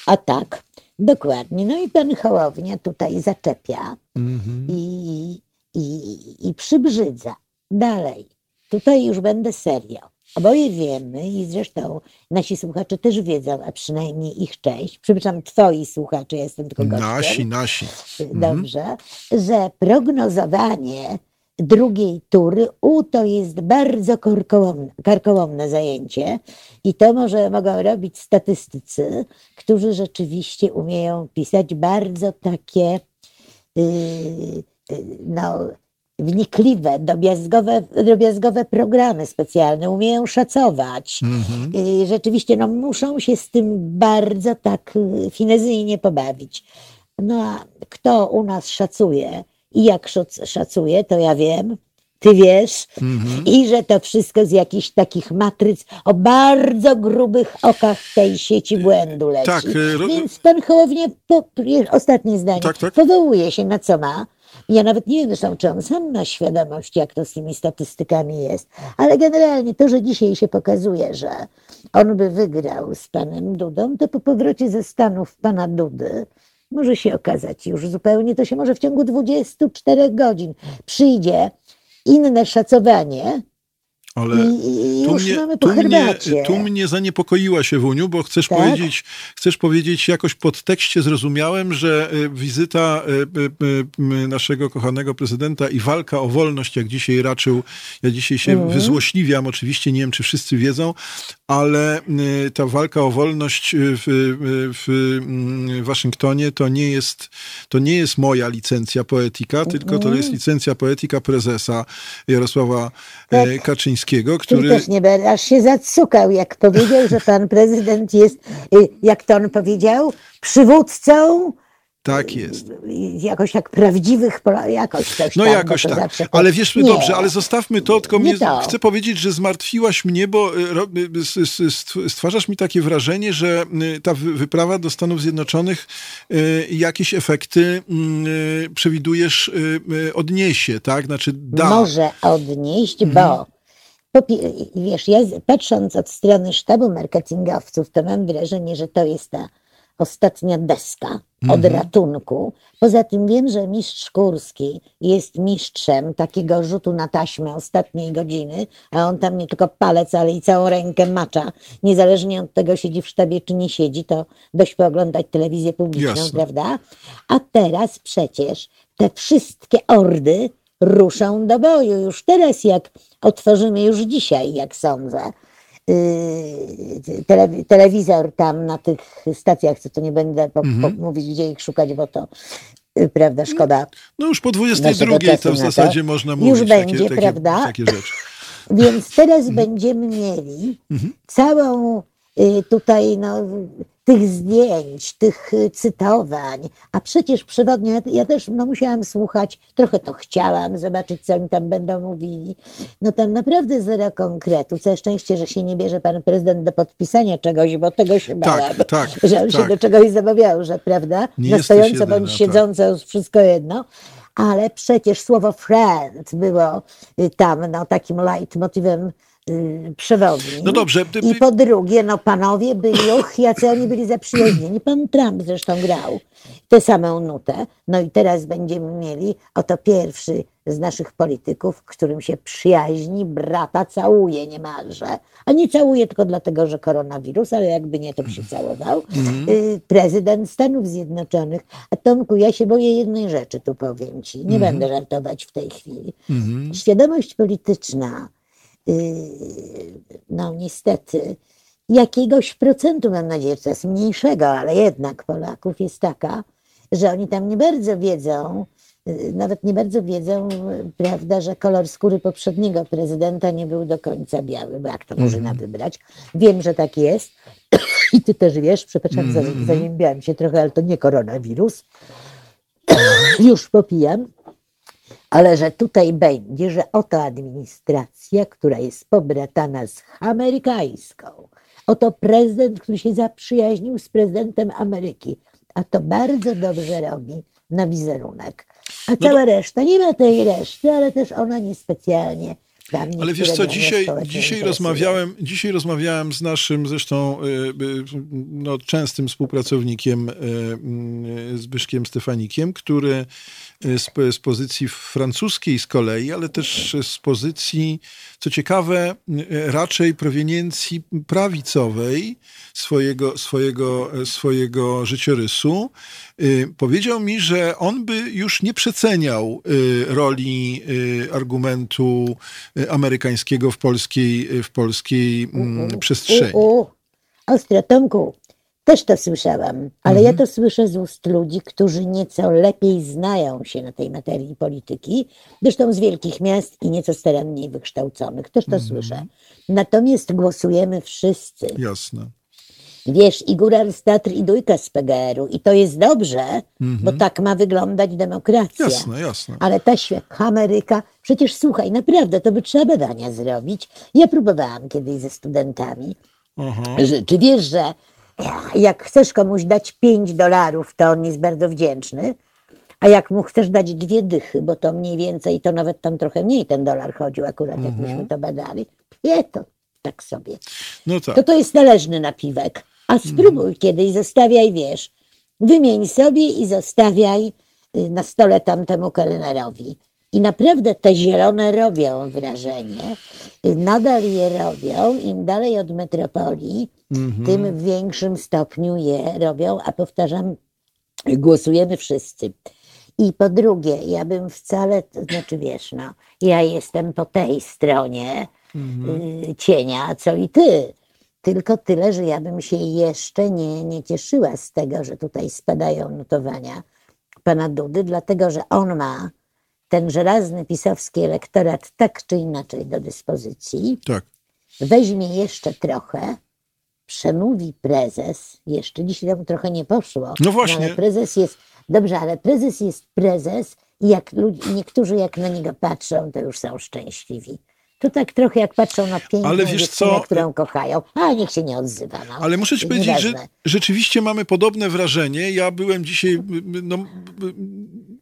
A tak. Dokładnie. No i pan Hołownia tutaj zaczepia mm-hmm. i, i, i przybrzydza. Dalej. Tutaj już będę serio. Oboje wiemy i zresztą nasi słuchacze też wiedzą, a przynajmniej ich część, przepraszam, twoi słuchacze, ja jestem tylko gościem. Nasi, nasi. Dobrze, mm-hmm. że prognozowanie drugiej tury. U to jest bardzo karkołomne, karkołomne zajęcie i to może mogą robić statystycy, którzy rzeczywiście umieją pisać bardzo takie yy, no, wnikliwe, drobiazgowe, drobiazgowe programy specjalne, umieją szacować. Mm-hmm. Yy, rzeczywiście no, muszą się z tym bardzo tak y, finezyjnie pobawić. No a kto u nas szacuje? I jak szacuję, to ja wiem, ty wiesz, mm-hmm. i że to wszystko z jakichś takich matryc o bardzo grubych okach tej sieci błędu leci. Tak, e, Więc pan Hołownia, po, ostatnie zdanie, tak, tak. powołuje się na co ma. Ja nawet nie wiem zresztą, czy on sam ma świadomość, jak to z tymi statystykami jest, ale generalnie to, że dzisiaj się pokazuje, że on by wygrał z panem Dudą, to po powrocie ze Stanów pana Dudy może się okazać już zupełnie, to się może w ciągu 24 godzin przyjdzie inne szacowanie, ale I, tu, mnie, tu, mnie, tu mnie zaniepokoiła się Wuniu, bo chcesz tak? powiedzieć, chcesz powiedzieć jakoś pod tekście zrozumiałem, że e, wizyta e, e, naszego kochanego prezydenta i walka o wolność, jak dzisiaj raczył, ja dzisiaj się mm. wyzłośliwiam, oczywiście nie wiem, czy wszyscy wiedzą, ale ta walka o wolność w, w mm, Waszyngtonie to nie jest, to nie jest moja licencja poetyka, tylko to jest licencja poetyka prezesa Jarosława tak. Kaczyńskiego który... Też nie, aż się zacukał, jak powiedział, że pan prezydent jest, y, jak to on powiedział, przywódcą tak jest. Jakoś jak prawdziwych, jakoś coś No tam, jakoś tak. Ale wiesz, nie. dobrze, ale zostawmy to, tylko mnie, to. chcę powiedzieć, że zmartwiłaś mnie, bo y, y, stwarzasz mi takie wrażenie, że y, ta wyprawa do Stanów Zjednoczonych jakieś efekty przewidujesz odniesie, tak? Znaczy da. Może odnieść, mhm. bo wiesz, ja patrząc od strony sztabu marketingowców, to mam wrażenie, że to jest ta ostatnia deska od mhm. ratunku. Poza tym wiem, że mistrz Kurski jest mistrzem takiego rzutu na taśmę ostatniej godziny, a on tam nie tylko palec, ale i całą rękę macza. Niezależnie od tego siedzi w sztabie czy nie siedzi, to dość pooglądać telewizję publiczną, Jasne. prawda? A teraz przecież te wszystkie ordy ruszą do boju. Już teraz, jak otworzymy już dzisiaj, jak sądzę, Y, telewizor tam na tych stacjach, co to nie będę po, mhm. po, mówić, gdzie ich szukać, bo to y, prawda, szkoda. No już po 22 to w zasadzie to. można mówić Już będzie, takie, prawda? Takie, takie rzeczy. Więc teraz mhm. będziemy mieli mhm. całą y, tutaj no, tych zdjęć, tych y, cytowań, a przecież przewodnie, ja, też no, musiałam słuchać, trochę to chciałam, zobaczyć, co oni tam będą mówili. No tam naprawdę zero konkretu. Całe szczęście, że się nie bierze pan prezydent do podpisania czegoś, bo tego się tak, bałam, tak, że on tak. się do czegoś zabawiał, że prawda, nie na stojąco bądź siedząco, tak. wszystko jedno ale przecież słowo friend było y, tam no, takim leitmotywem Y, przewodni. No dobrze. I po drugie, no panowie byli, och, jacy oni byli zaprzyjaźnieni. Pan Trump zresztą grał tę samą nutę. No i teraz będziemy mieli oto pierwszy z naszych polityków, którym się przyjaźni, brata całuje niemalże. A nie całuje tylko dlatego, że koronawirus, ale jakby nie, to przycałował. Mm. Prezydent Stanów Zjednoczonych. A Tomku, ja się boję jednej rzeczy, tu powiem ci. Nie mm. będę żartować w tej chwili. Mm. Świadomość polityczna no niestety, jakiegoś procentu, mam nadzieję, jest mniejszego, ale jednak Polaków jest taka, że oni tam nie bardzo wiedzą, y, nawet nie bardzo wiedzą, prawda, że kolor skóry poprzedniego prezydenta nie był do końca biały, bo jak to można mm. wybrać? Wiem, że tak jest i ty też wiesz, przepraszam, mm. zaniębiałam się trochę, ale to nie koronawirus. Już popijam ale że tutaj będzie, że oto administracja, która jest pobratana z amerykańską, oto prezydent, który się zaprzyjaźnił z prezydentem Ameryki, a to bardzo dobrze robi na wizerunek. A no cała reszta, nie ma tej reszty, ale też ona niespecjalnie ale wiesz co, dzisiaj, dzisiaj, rozmawiałem, dzisiaj rozmawiałem z naszym zresztą y, y, no, częstym współpracownikiem y, Zbyszkiem Stefanikiem, który z, z pozycji francuskiej z kolei, ale też z pozycji, co ciekawe, raczej proweniencji prawicowej swojego, swojego, swojego życiorysu, powiedział mi, że on by już nie przeceniał roli argumentu amerykańskiego w polskiej, w polskiej mm, przestrzeni. U, u. Ostro, Tomku, też to słyszałam, ale mhm. ja to słyszę z ust ludzi, którzy nieco lepiej znają się na tej materii polityki, zresztą z wielkich miast i nieco staranniej wykształconych. Też to mhm. słyszę. Natomiast głosujemy wszyscy. Jasne. Wiesz, i góral z Tatr, i dujka z PGR-u. I to jest dobrze, mhm. bo tak ma wyglądać demokracja. Jasne, jasne. Ale ta Ameryka, przecież słuchaj, naprawdę, to by trzeba badania zrobić. Ja próbowałam kiedyś ze studentami. Aha. Że, czy wiesz, że jak chcesz komuś dać 5 dolarów, to on jest bardzo wdzięczny, a jak mu chcesz dać dwie dychy, bo to mniej więcej, to nawet tam trochę mniej ten dolar chodził akurat, jak mhm. myśmy to badali, nie, to tak sobie. No tak. To to jest należny napiwek. A spróbuj mhm. kiedyś, zostawiaj, wiesz, wymień sobie i zostawiaj y, na stole tamtemu kelnerowi. I naprawdę te zielone robią wrażenie. Nadal je robią. Im dalej od metropolii, mhm. tym w większym stopniu je robią. A powtarzam, głosujemy wszyscy. I po drugie, ja bym wcale, to znaczy wiesz, no, ja jestem po tej stronie mhm. y, cienia, co i ty. Tylko tyle, że ja bym się jeszcze nie, nie cieszyła z tego, że tutaj spadają notowania pana Dudy, dlatego że on ma ten żelazny pisowski elektorat tak czy inaczej do dyspozycji, Tak. weźmie jeszcze trochę, przemówi prezes, jeszcze dzisiaj tam trochę nie poszło. No właśnie. ale prezes jest, dobrze, ale prezes jest prezes i jak ludzi, niektórzy jak na niego patrzą, to już są szczęśliwi. To tak trochę jak patrzą na piękną Ale wiesz dziewczynę, co? którą kochają, a niech się nie odzywa. No. Ale muszę ci powiedzieć, że rzeczywiście mamy podobne wrażenie. Ja byłem dzisiaj no,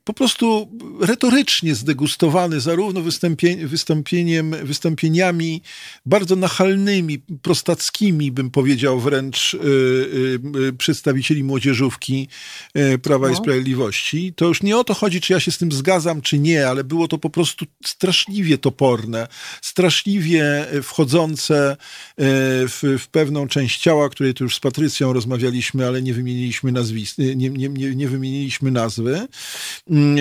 po prostu retorycznie zdegustowany zarówno występie, wystąpieniem, wystąpieniami bardzo nachalnymi, prostackimi, bym powiedział wręcz, y, y, y, przedstawicieli młodzieżówki y, Prawa i No. Sprawiedliwości. To już nie o to chodzi, czy ja się z tym zgadzam, czy nie, ale było to po prostu straszliwie toporne, straszliwie y, wchodzące y, w, w pewną część ciała, której tu już z Patrycją rozmawialiśmy, ale nie wymieniliśmy nazwisk, nie, nie, nie, nie wymieniliśmy nazwy. Mm,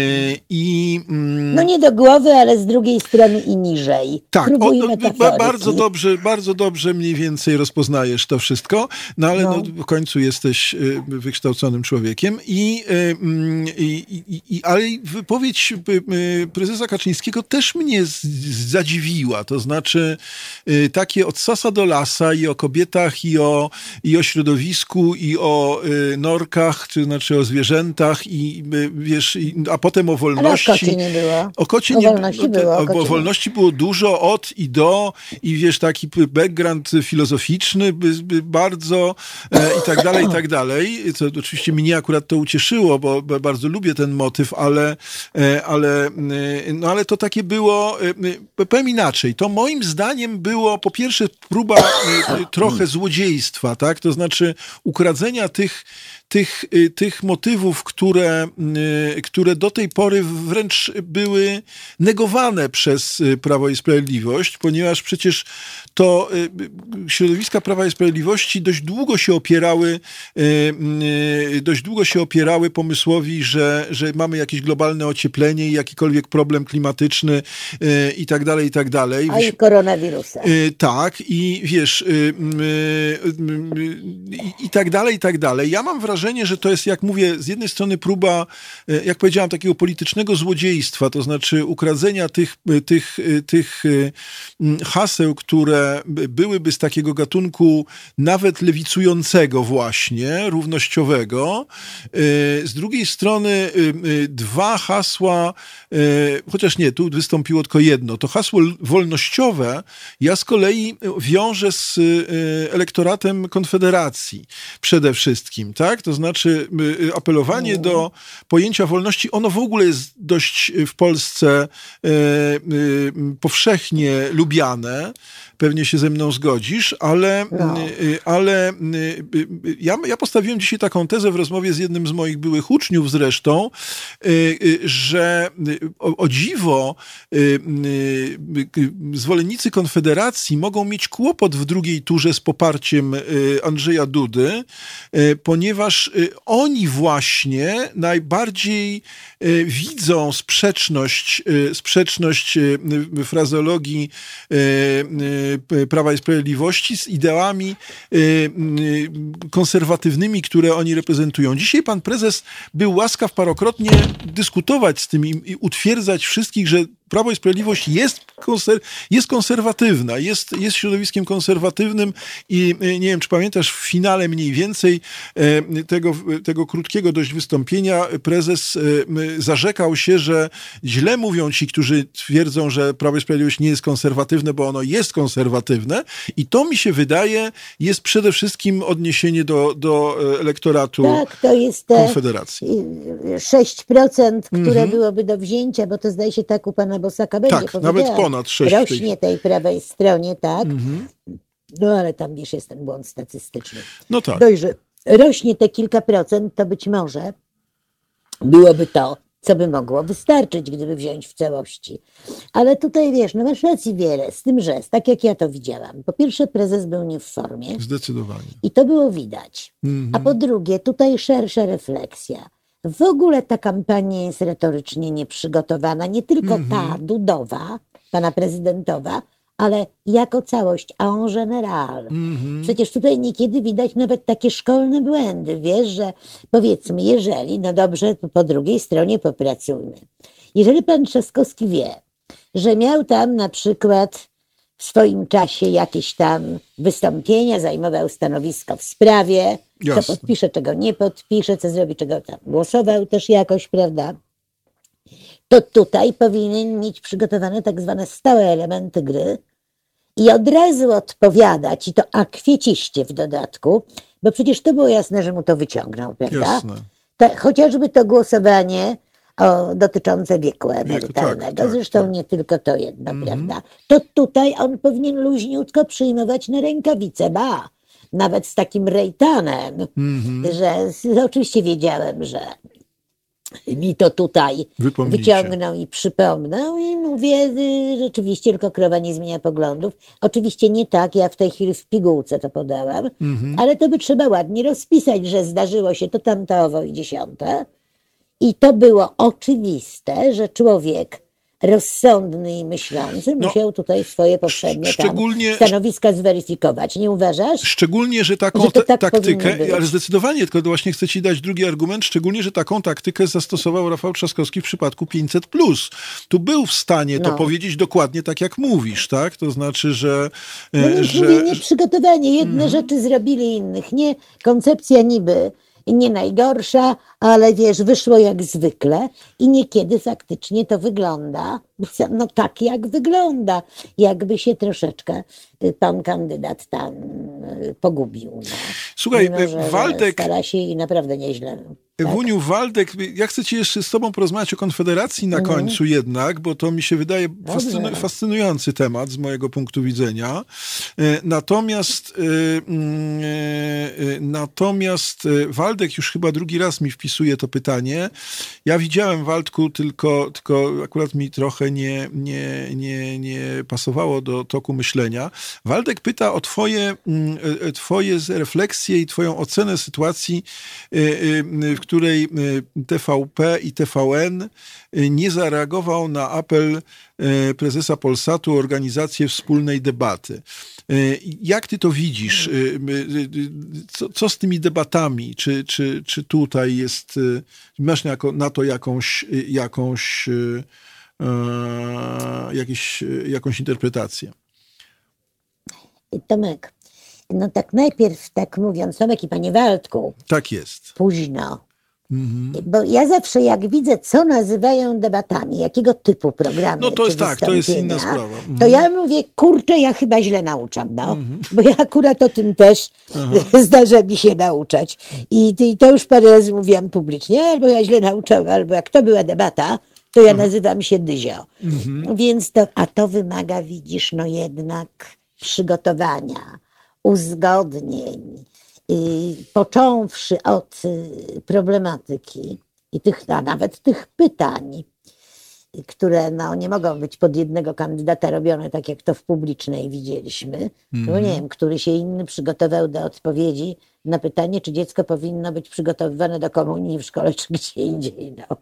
I mm, No nie do głowy, ale z drugiej strony i niżej. tak, o, no, bardzo dobrze, bardzo dobrze mniej więcej rozpoznajesz to wszystko, no ale no. No. w końcu jesteś y, wykształconym człowiekiem i, y, mm, i, i, i ale wypowiedź y, prezesa Kaczyńskiego też mnie z, zadziwiła, to znaczy takie od sasa do lasa i o kobietach i o, i o środowisku i o norkach, to znaczy o zwierzętach i wiesz, i, a potem o Ale o wolności. kocie nie było. O kocie O nie wolności o, było, o o, kocie o nie. wolności było dużo od i do i wiesz, taki background filozoficzny by, by bardzo e, i tak dalej, i tak dalej. Co oczywiście mnie akurat to ucieszyło, bo, bardzo lubię ten motyw, ale, e, ale, e, no, ale to takie było, e, e, powiem inaczej, to moim zdaniem było po pierwsze próba e, trochę złodziejstwa, tak? To znaczy ukradzenia tych tych, y, tych motywów, które, y, które do tej pory wręcz były negowane przez y, Prawo i Sprawiedliwość, ponieważ przecież to środowiska Prawa i Sprawiedliwości dość długo się opierały, dość długo się opierały pomysłowi, że, że mamy jakieś globalne ocieplenie i jakikolwiek problem klimatyczny i tak dalej, i tak dalej. A i koronawirusa. Tak, i wiesz, i tak dalej, i tak dalej. Ja mam wrażenie, że to jest, jak mówię, z jednej strony próba, y, jak powiedziałam, takiego politycznego złodziejstwa, to znaczy ukradzenia tych, y, tych, y, tych haseł, które by- byłyby z takiego gatunku nawet lewicującego właśnie, równościowego. Z drugiej strony dwa hasła, chociaż nie, tu wystąpiło tylko jedno. To hasło wolnościowe ja z kolei wiążę z elektoratem Konfederacji przede wszystkim, tak? To znaczy y, y, apelowanie do pojęcia wolności, ono w ogóle jest dość w Polsce y, y, powszechnie lubiane. Pewnie się ze mną zgodzisz, ale, No. y, ale y, y, y, ja, ja postawiłem dzisiaj taką tezę w rozmowie z jednym z moich byłych uczniów zresztą, że o, o dziwo zwolennicy Konfederacji mogą mieć kłopot w drugiej turze z poparciem Andrzeja Dudy, ponieważ oni właśnie najbardziej widzą sprzeczność, sprzeczność w frazeologii Prawa i Sprawiedliwości z ideałami y, y, konserwatywnymi, które oni reprezentują. Dzisiaj pan prezes był łaskaw parokrotnie dyskutować z tym i utwierdzać wszystkich, że Prawo i Sprawiedliwość jest, konser- jest konserwatywna, jest, jest środowiskiem konserwatywnym i y, nie wiem, czy pamiętasz, w finale mniej więcej e, tego, tego krótkiego dość wystąpienia prezes e, zarzekał się, że źle mówią ci, którzy twierdzą, że Prawo i Sprawiedliwość nie jest konserwatywne, bo ono jest konserwatywne i to mi się wydaje jest przede wszystkim odniesienie do, do e, elektoratu Tak, to jest te Konfederacji. y, 6%, które Mhm. byłoby do wzięcia, bo to zdaje się tak u pana Bosaka będzie Tak, nawet ponad 6 w tej- Rośnie tej prawej stronie, tak? Mhm. No ale tam wiesz, jest ten błąd statystyczny. No tak. Że rośnie te kilka procent, to być może byłoby to, co by mogło wystarczyć, gdyby wziąć w całości. Ale tutaj wiesz, no masz racji wiele, z tym, że tak jak ja to widziałam. Po pierwsze, prezes był nie w formie Zdecydowanie. i to było widać. Mhm. A po drugie, tutaj szersza refleksja. W ogóle ta kampania jest retorycznie nieprzygotowana, nie tylko Mhm. ta Dudowa, pana prezydentowa, ale jako całość, a en general. Mhm. Przecież tutaj niekiedy widać nawet takie szkolne błędy, wiesz, że powiedzmy, jeżeli, no dobrze, to po drugiej stronie popracujmy. jeżeli pan Trzaskowski wie, że miał tam na przykład w swoim czasie jakieś tam wystąpienia, zajmował stanowisko w sprawie, Jasne. co podpisze, czego nie podpisze, co zrobi, czego tam głosował też jakoś, prawda? To tutaj powinien mieć przygotowane tak zwane stałe elementy gry i od razu odpowiadać, i to akwieciście w dodatku, bo przecież to było jasne, że mu to wyciągnął, prawda? Jasne. Ta, chociażby to głosowanie o, dotyczące wieku emerytalnego. tak, tak, Zresztą tak. nie tylko to jedno, Mhm. prawda? To tutaj on powinien luźniutko przyjmować na rękawice, ba, nawet z takim rejtanem, Mhm. że z, oczywiście wiedziałem, że mi to tutaj wyciągnął i przypomnął i mówię, y, rzeczywiście tylko krowa nie zmienia poglądów. Oczywiście nie tak, ja w tej chwili w pigułce to podałam, Mhm. ale to by trzeba ładnie rozpisać, że zdarzyło się to tamto, owo i dziesiąte. I to było oczywiste, że człowiek rozsądny i myślący No, musiał tutaj swoje poprzednie stanowiska zweryfikować. Nie uważasz? Szczególnie, że taką Że to ta- tak taktykę, ale zdecydowanie, tylko to właśnie chcę ci dać drugi argument, szczególnie, że taką taktykę zastosował Rafał Trzaskowski w przypadku 500+. Tu był w stanie to No. powiedzieć dokładnie tak, jak mówisz, tak? To znaczy, że... e, No już że mówię, nieprzygotowanie. Jedne Mhm. rzeczy zrobili innych. Nie, koncepcja niby nie najgorsza, ale wiesz, wyszło jak zwykle i niekiedy faktycznie to wygląda, no tak jak wygląda, jakby się troszeczkę y, pan kandydat tam y, pogubił. No. Słuchaj, Mimo, że, Waldek- Że stara się i naprawdę nieźle. Tak? Wuniu, Waldek, ja chcę ci jeszcze z tobą porozmawiać o Konfederacji na Mhm. końcu jednak, bo to mi się wydaje fascynu, fascynujący temat z mojego punktu widzenia. Natomiast mm, natomiast Waldek już chyba drugi raz mi wpisuje to pytanie. Ja widziałem Waldku, tylko, tylko akurat mi trochę nie, nie, nie, nie pasowało do toku myślenia. Waldek pyta o twoje, mm, e, twoje refleksje i twoją ocenę sytuacji, e, e, w której TVP i TVN nie zareagował na apel prezesa Polsatu o organizację wspólnej debaty. E, Jak ty to widzisz? E, e, Co, co z tymi debatami? Czy, czy, czy tutaj jest, masz na to jakąś, jakąś, jakieś, e, jakąś interpretację? Tomek, no tak najpierw, tak mówiąc, Tomek i panie Waldku, Tak jest. późno. Mhm. Bo ja zawsze jak widzę, co nazywają debatami, jakiego typu programy. No to jest tak, to jest inna sprawa. Mhm. To ja mówię, kurczę, ja chyba źle nauczam, no. Bo ja akurat o tym też zdarza mi się nauczać. I, I to już parę razy mówiłam publicznie, albo ja źle nauczam, albo jak to była debata, to ja nazywam się Dyzio. Więc to, a to wymaga, widzisz, no jednak przygotowania, uzgodnień, począwszy od y, problematyki i tych, a nawet tych pytań, które no, nie mogą być pod jednego kandydata robione, tak jak to w publicznej widzieliśmy. Bo nie wiem, który się inny przygotował do odpowiedzi na pytanie, czy dziecko powinno być przygotowywane do komunii w szkole, czy gdzie indziej. No.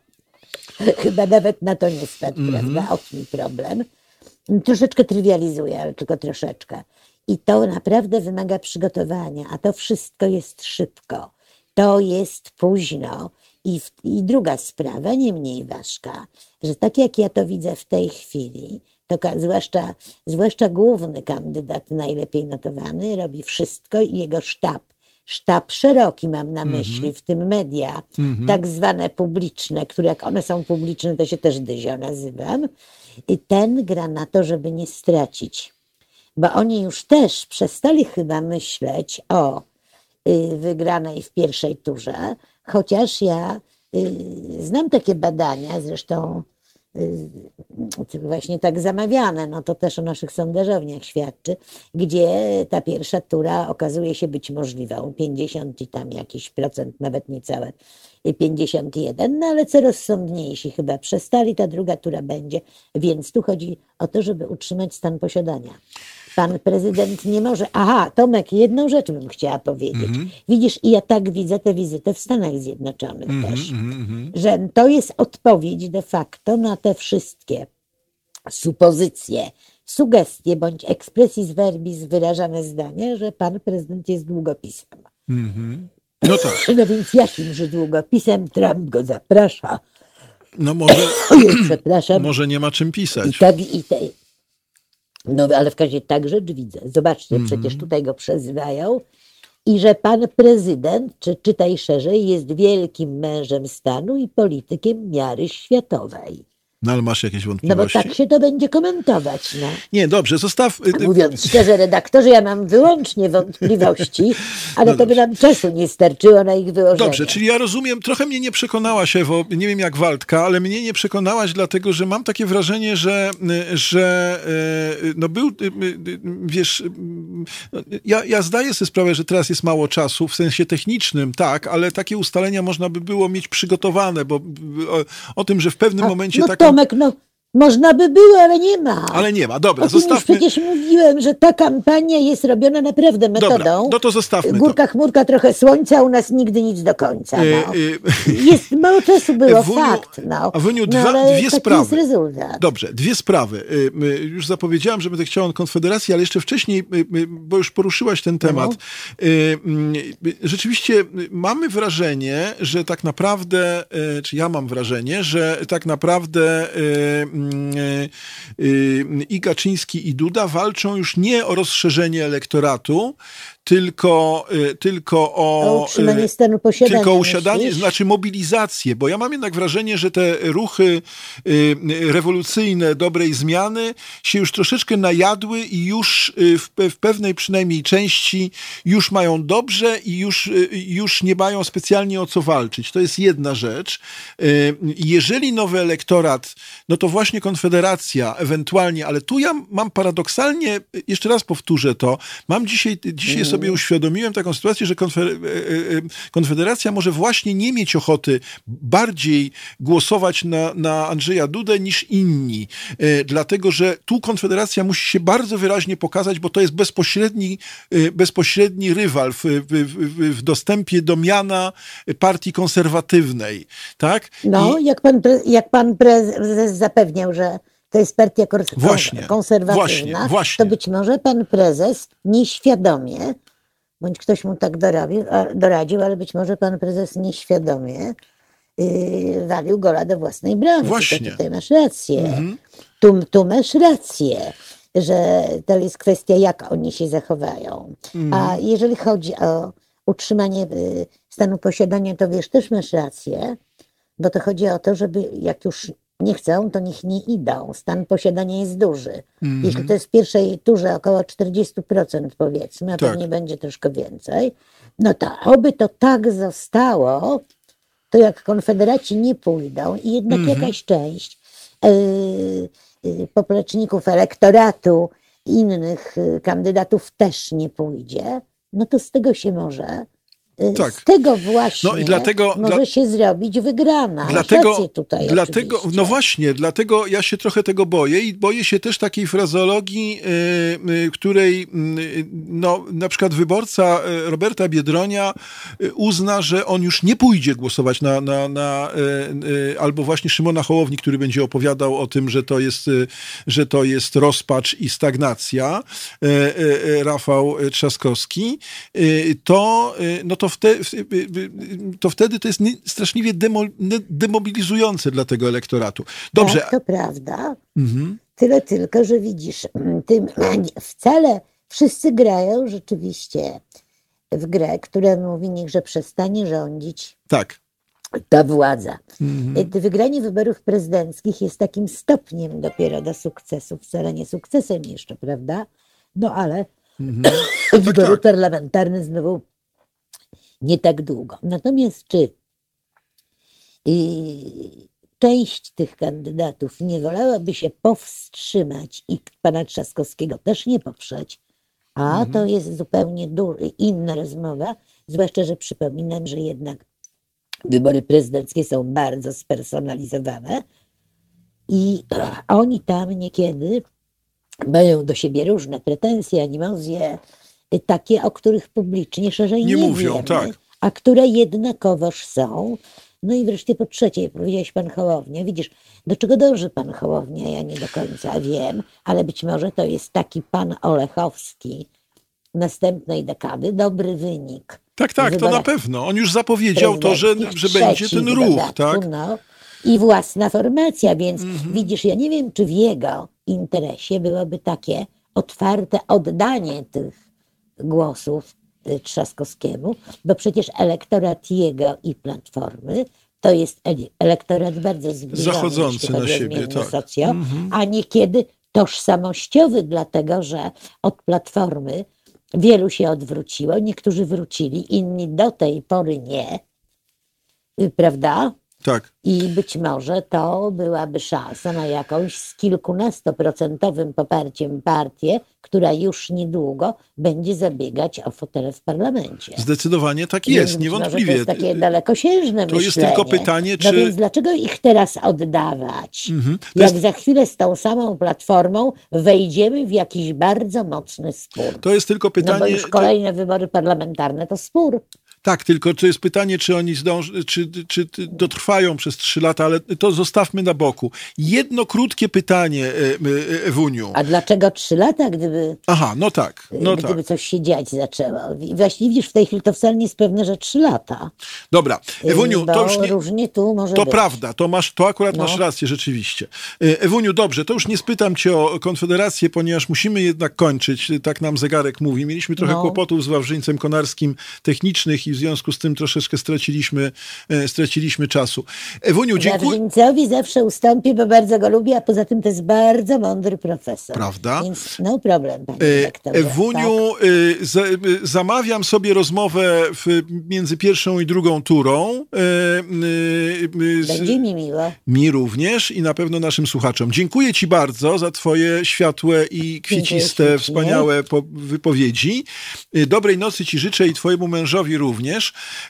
Chyba nawet na to nie stać, prawda? O mi problem. Troszeczkę trywializuję, ale tylko troszeczkę. I to naprawdę wymaga przygotowania, a to wszystko jest szybko. To jest późno. I, w, I druga sprawa, nie mniej ważka, że tak jak ja to widzę w tej chwili, to zwłaszcza, zwłaszcza główny kandydat, najlepiej notowany, robi wszystko i jego sztab. Sztab szeroki mam na myśli, w tym media, tak zwane publiczne, które jak one są publiczne, to się też dyzio nazywam. I ten gra na to, żeby nie stracić bo oni już też przestali chyba myśleć o y, wygranej w pierwszej turze, chociaż ja y, znam takie badania, zresztą y, właśnie tak zamawiane, no to też o naszych sondażowniach świadczy, gdzie ta pierwsza tura okazuje się być możliwą, 50 i tam jakiś procent, nawet niecałe y, 51, no ale co rozsądniejsi chyba przestali, ta druga tura będzie, więc tu chodzi o to, żeby utrzymać stan posiadania. Pan prezydent nie może. Aha, Tomek, jedną rzecz bym chciała powiedzieć. Widzisz, i ja tak widzę tę wizytę w Stanach Zjednoczonych też, że to jest odpowiedź de facto na te wszystkie supozycje, sugestie bądź expressis verbis wyrażane zdania, że pan prezydent jest długopisem. No tak. No więc jakimże długopisem Trump go zaprasza No może, przepraszam. może nie ma czym I pisać. tak, i te, no ale w każdym razie tak rzecz widzę. Zobaczcie, Mhm. przecież tutaj go przezywają i że pan prezydent, czy czytaj szerzej, jest wielkim mężem stanu i politykiem miary światowej. No ale masz jakieś No bo wątpliwości? tak się to będzie komentować. No. Nie, dobrze, zostaw... y, y, Mówiąc szczerze, redaktorze, ja mam wyłącznie wątpliwości, ale No to by nam czasu nie starczyło na ich wyłożenie. Dobrze, czyli ja rozumiem, trochę mnie nie przekonałaś, Ewo, nie wiem jak Waldka, ale mnie nie przekonałaś, dlatego że mam takie wrażenie, że, y, że y, no był, y, y, wiesz, y, no, ja, ja zdaję sobie sprawę, że teraz jest mało czasu, w sensie technicznym, tak, ale takie ustalenia można by było mieć przygotowane, bo y, o, o tym, że w pewnym A, momencie no taką... Tomek, no można by było, ale nie ma. Ale nie ma, dobra, zostawmy... przecież mówiłem, że ta kampania jest robiona naprawdę metodą. Dobra, no to zostawmy to. Górka, chmurka, trochę słońca, u nas nigdy nic do końca. No. Y, y, Jest mało czasu było, Wuniu- fakt. No. a Wuniu, no, dwa- ale dwie taki sprawy. jest rezultat. Dobrze, dwie sprawy. Y, Już zapowiedziałem, że będę chciał o Konfederacji, ale jeszcze wcześniej, y, bo już poruszyłaś ten temat. Y, Rzeczywiście mamy wrażenie, że tak naprawdę, czy ja mam wrażenie, że tak naprawdę i Gaczyński i Duda walczą już nie o rozszerzenie elektoratu, tylko, y, tylko o... O utrzymanie y, stanu posiadania. tylko usiadanie, myślisz? znaczy mobilizację, bo ja mam jednak wrażenie, że te ruchy y, rewolucyjne, dobrej zmiany się już troszeczkę najadły i już w, w pewnej przynajmniej części już mają dobrze i już, już nie mają specjalnie o co walczyć. To jest jedna rzecz. Jeżeli nowy elektorat, no to właśnie Konfederacja ewentualnie, ale tu ja mam paradoksalnie, jeszcze raz powtórzę to, mam dzisiaj, dzisiaj sobie uświadomiłem taką sytuację, że e, e, e, Konfederacja może właśnie nie mieć ochoty bardziej głosować na, na Andrzeja Dudę niż inni, dlatego że tu Konfederacja musi się bardzo wyraźnie pokazać, bo to jest bezpośredni, bezpośredni rywal w, w, w, dostępie do miana partii konserwatywnej, tak? No, I- jak, pan, jak pan prezes zapewniał, że to jest partia kor- Właśnie, konserwatywna, właśnie, właśnie. to być może pan prezes nieświadomie, bądź ktoś mu tak doradził, a- doradził ale być może pan prezes nieświadomie yy, walił gola do własnej bramy. Właśnie. Tutaj, tutaj masz rację. Mhm. Tu, tu masz rację, że to jest kwestia, jak oni się zachowają. Mhm. A jeżeli chodzi o utrzymanie y, stanu posiadania, to wiesz, też masz rację, bo to chodzi o to, żeby jak już nie chcą, to niech nie idą. Stan posiadania jest duży. Mhm. Jeśli to jest w pierwszej turze około 40% powiedzmy, a Tak. pewnie będzie troszkę więcej, no to oby to tak zostało, to jak konfederaci nie pójdą i jednak Mhm. jakaś część yy, yy, popleczników elektoratu i innych yy, kandydatów też nie pójdzie, no to z tego się może, Tak. z tego właśnie No i dlatego- może dla- się zrobić wygrana. Dlatego, tutaj dlatego oczywiście. no właśnie, dlatego ja się trochę tego boję i boję się też takiej frazologii, y, y, której y, no, na przykład wyborca y, Roberta Biedronia y, uzna, że on już nie pójdzie głosować na, na, na y, y, albo właśnie Szymona Hołowni, który będzie opowiadał o tym, że to jest, y, że to jest rozpacz i stagnacja, y, y, y, Rafał Trzaskowski, y, to, y, no to, wte, w- y, y, to wtedy to jest straszliwie demo, demobilizujące dla tego elektoratu. Dobrze, Tak, to prawda. mhm. Tyle tylko, że widzisz, tym wcale wszyscy grają rzeczywiście w grę, która mówi niechże przestanie rządzić tak. ta władza. Mhm. Y, Wygranie wyborów prezydenckich jest takim stopniem dopiero do sukcesu, wcale nie sukcesem jeszcze, prawda? No ale wybory tak. parlamentarne znowu nie tak długo. Natomiast czy y, część tych kandydatów nie wolałaby się powstrzymać i pana Trzaskowskiego też nie poprzeć, a to jest zupełnie inna rozmowa, zwłaszcza, że przypominam, że jednak wybory prezydenckie są bardzo spersonalizowane i oni tam niekiedy mają do siebie różne pretensje, animozje, takie, o których publicznie szerzej Nie nie, mówią, wiemy, tak. a które jednakowoż są. No i wreszcie po trzecie, powiedziałeś pan Hołownia, widzisz, do czego dąży pan Hołownia, ja nie do końca wiem, ale być może to jest taki pan Olechowski następnej dekady, dobry wynik. Tak, tak, to na pewno. On już zapowiedział to, że, że będzie ten ruch, dodatku, tak? No. i własna formacja, więc widzisz, ja nie wiem, czy w jego interesie byłoby takie otwarte oddanie tych głosów y, Trzaskowskiemu, bo przecież elektorat jego i Platformy to jest ele- elektorat bardzo zbliżony, Zachodzący na siebie, tak. socjo, a niekiedy tożsamościowy, dlatego że od Platformy wielu się odwróciło, niektórzy wrócili, inni do tej pory nie, Y, prawda? Tak. I być może to byłaby szansa na jakąś z kilkunastoprocentowym poparciem partię, która już niedługo będzie zabiegać o fotele w parlamencie. Zdecydowanie tak jest, niewątpliwie. To jest takie dalekosiężne To jest myślenie. tylko pytanie, No czy- więc dlaczego ich teraz oddawać? Mhm. Jak jest- za chwilę z tą samą platformą wejdziemy w jakiś bardzo mocny spór. To jest tylko No bo pytanie. już kolejne wybory parlamentarne to spór. Tak, tylko to jest pytanie, czy oni zdążą, czy, czy dotrwają przez trzy lata, ale to zostawmy na boku. Jedno krótkie pytanie, e, e, Ewuniu. A dlaczego trzy lata, gdyby Aha, no tak, no gdyby tak. coś się dziać zaczęło. I Właśnie widzisz, w tej chwili to wcale nie jest pewne, że trzy lata. Dobra, Ewuniu, to już nie, różnie tu może To być. prawda, to, masz, to akurat No. masz rację, rzeczywiście. E, Ewuniu, dobrze, to już nie spytam cię o Konfederację, ponieważ musimy jednak kończyć, tak nam zegarek mówi. Mieliśmy trochę No. kłopotów z Wawrzyńcem Konarskim technicznych i w związku z tym troszeczkę straciliśmy, e, straciliśmy czasu. Ewuniu, dziękuję. Zawrzyńcowi zawsze ustąpię, bo bardzo go lubię, a poza tym to jest bardzo mądry profesor. Prawda? Więc no problem, E. Ewuniu, e, za, e, zamawiam sobie rozmowę w, między pierwszą i drugą turą. Z- Tak. Będzie mi miło. Mi również i na pewno naszym słuchaczom. Dziękuję Ci bardzo za Twoje światłe i kwieciste, wspaniałe po- wypowiedzi. Dobrej nocy Ci życzę i Twojemu mężowi również.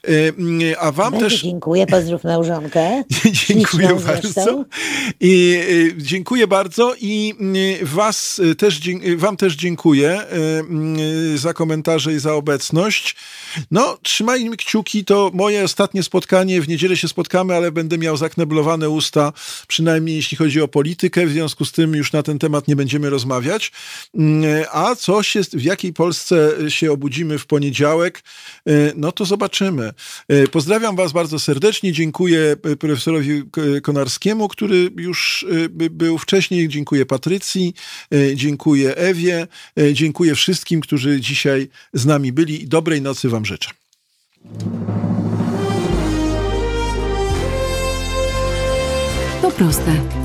Y, y, A Wam Bardzo też dziękuję, pozdrów małżonkę. dziękuję Śliczną bardzo. zresztą. I y, dziękuję bardzo i y, was y, też, y, Wam też dziękuję y, y, za komentarze i za obecność. No, trzymajmy kciuki, to moje ostatnie spotkanie. W niedzielę się spotkamy, ale będę miał zakneblowane usta, przynajmniej jeśli chodzi o politykę. W związku z tym już na ten temat nie będziemy rozmawiać. Y, A co się, w jakiej Polsce się obudzimy w poniedziałek, y, no to zobaczymy. Y, Pozdrawiam Was bardzo serdecznie. Dziękuję y, profesorowi Konarskiemu, który już by- był wcześniej. Dziękuję Patrycji, dziękuję Ewie, dziękuję wszystkim, którzy dzisiaj z nami byli i dobrej nocy Wam życzę. To proste.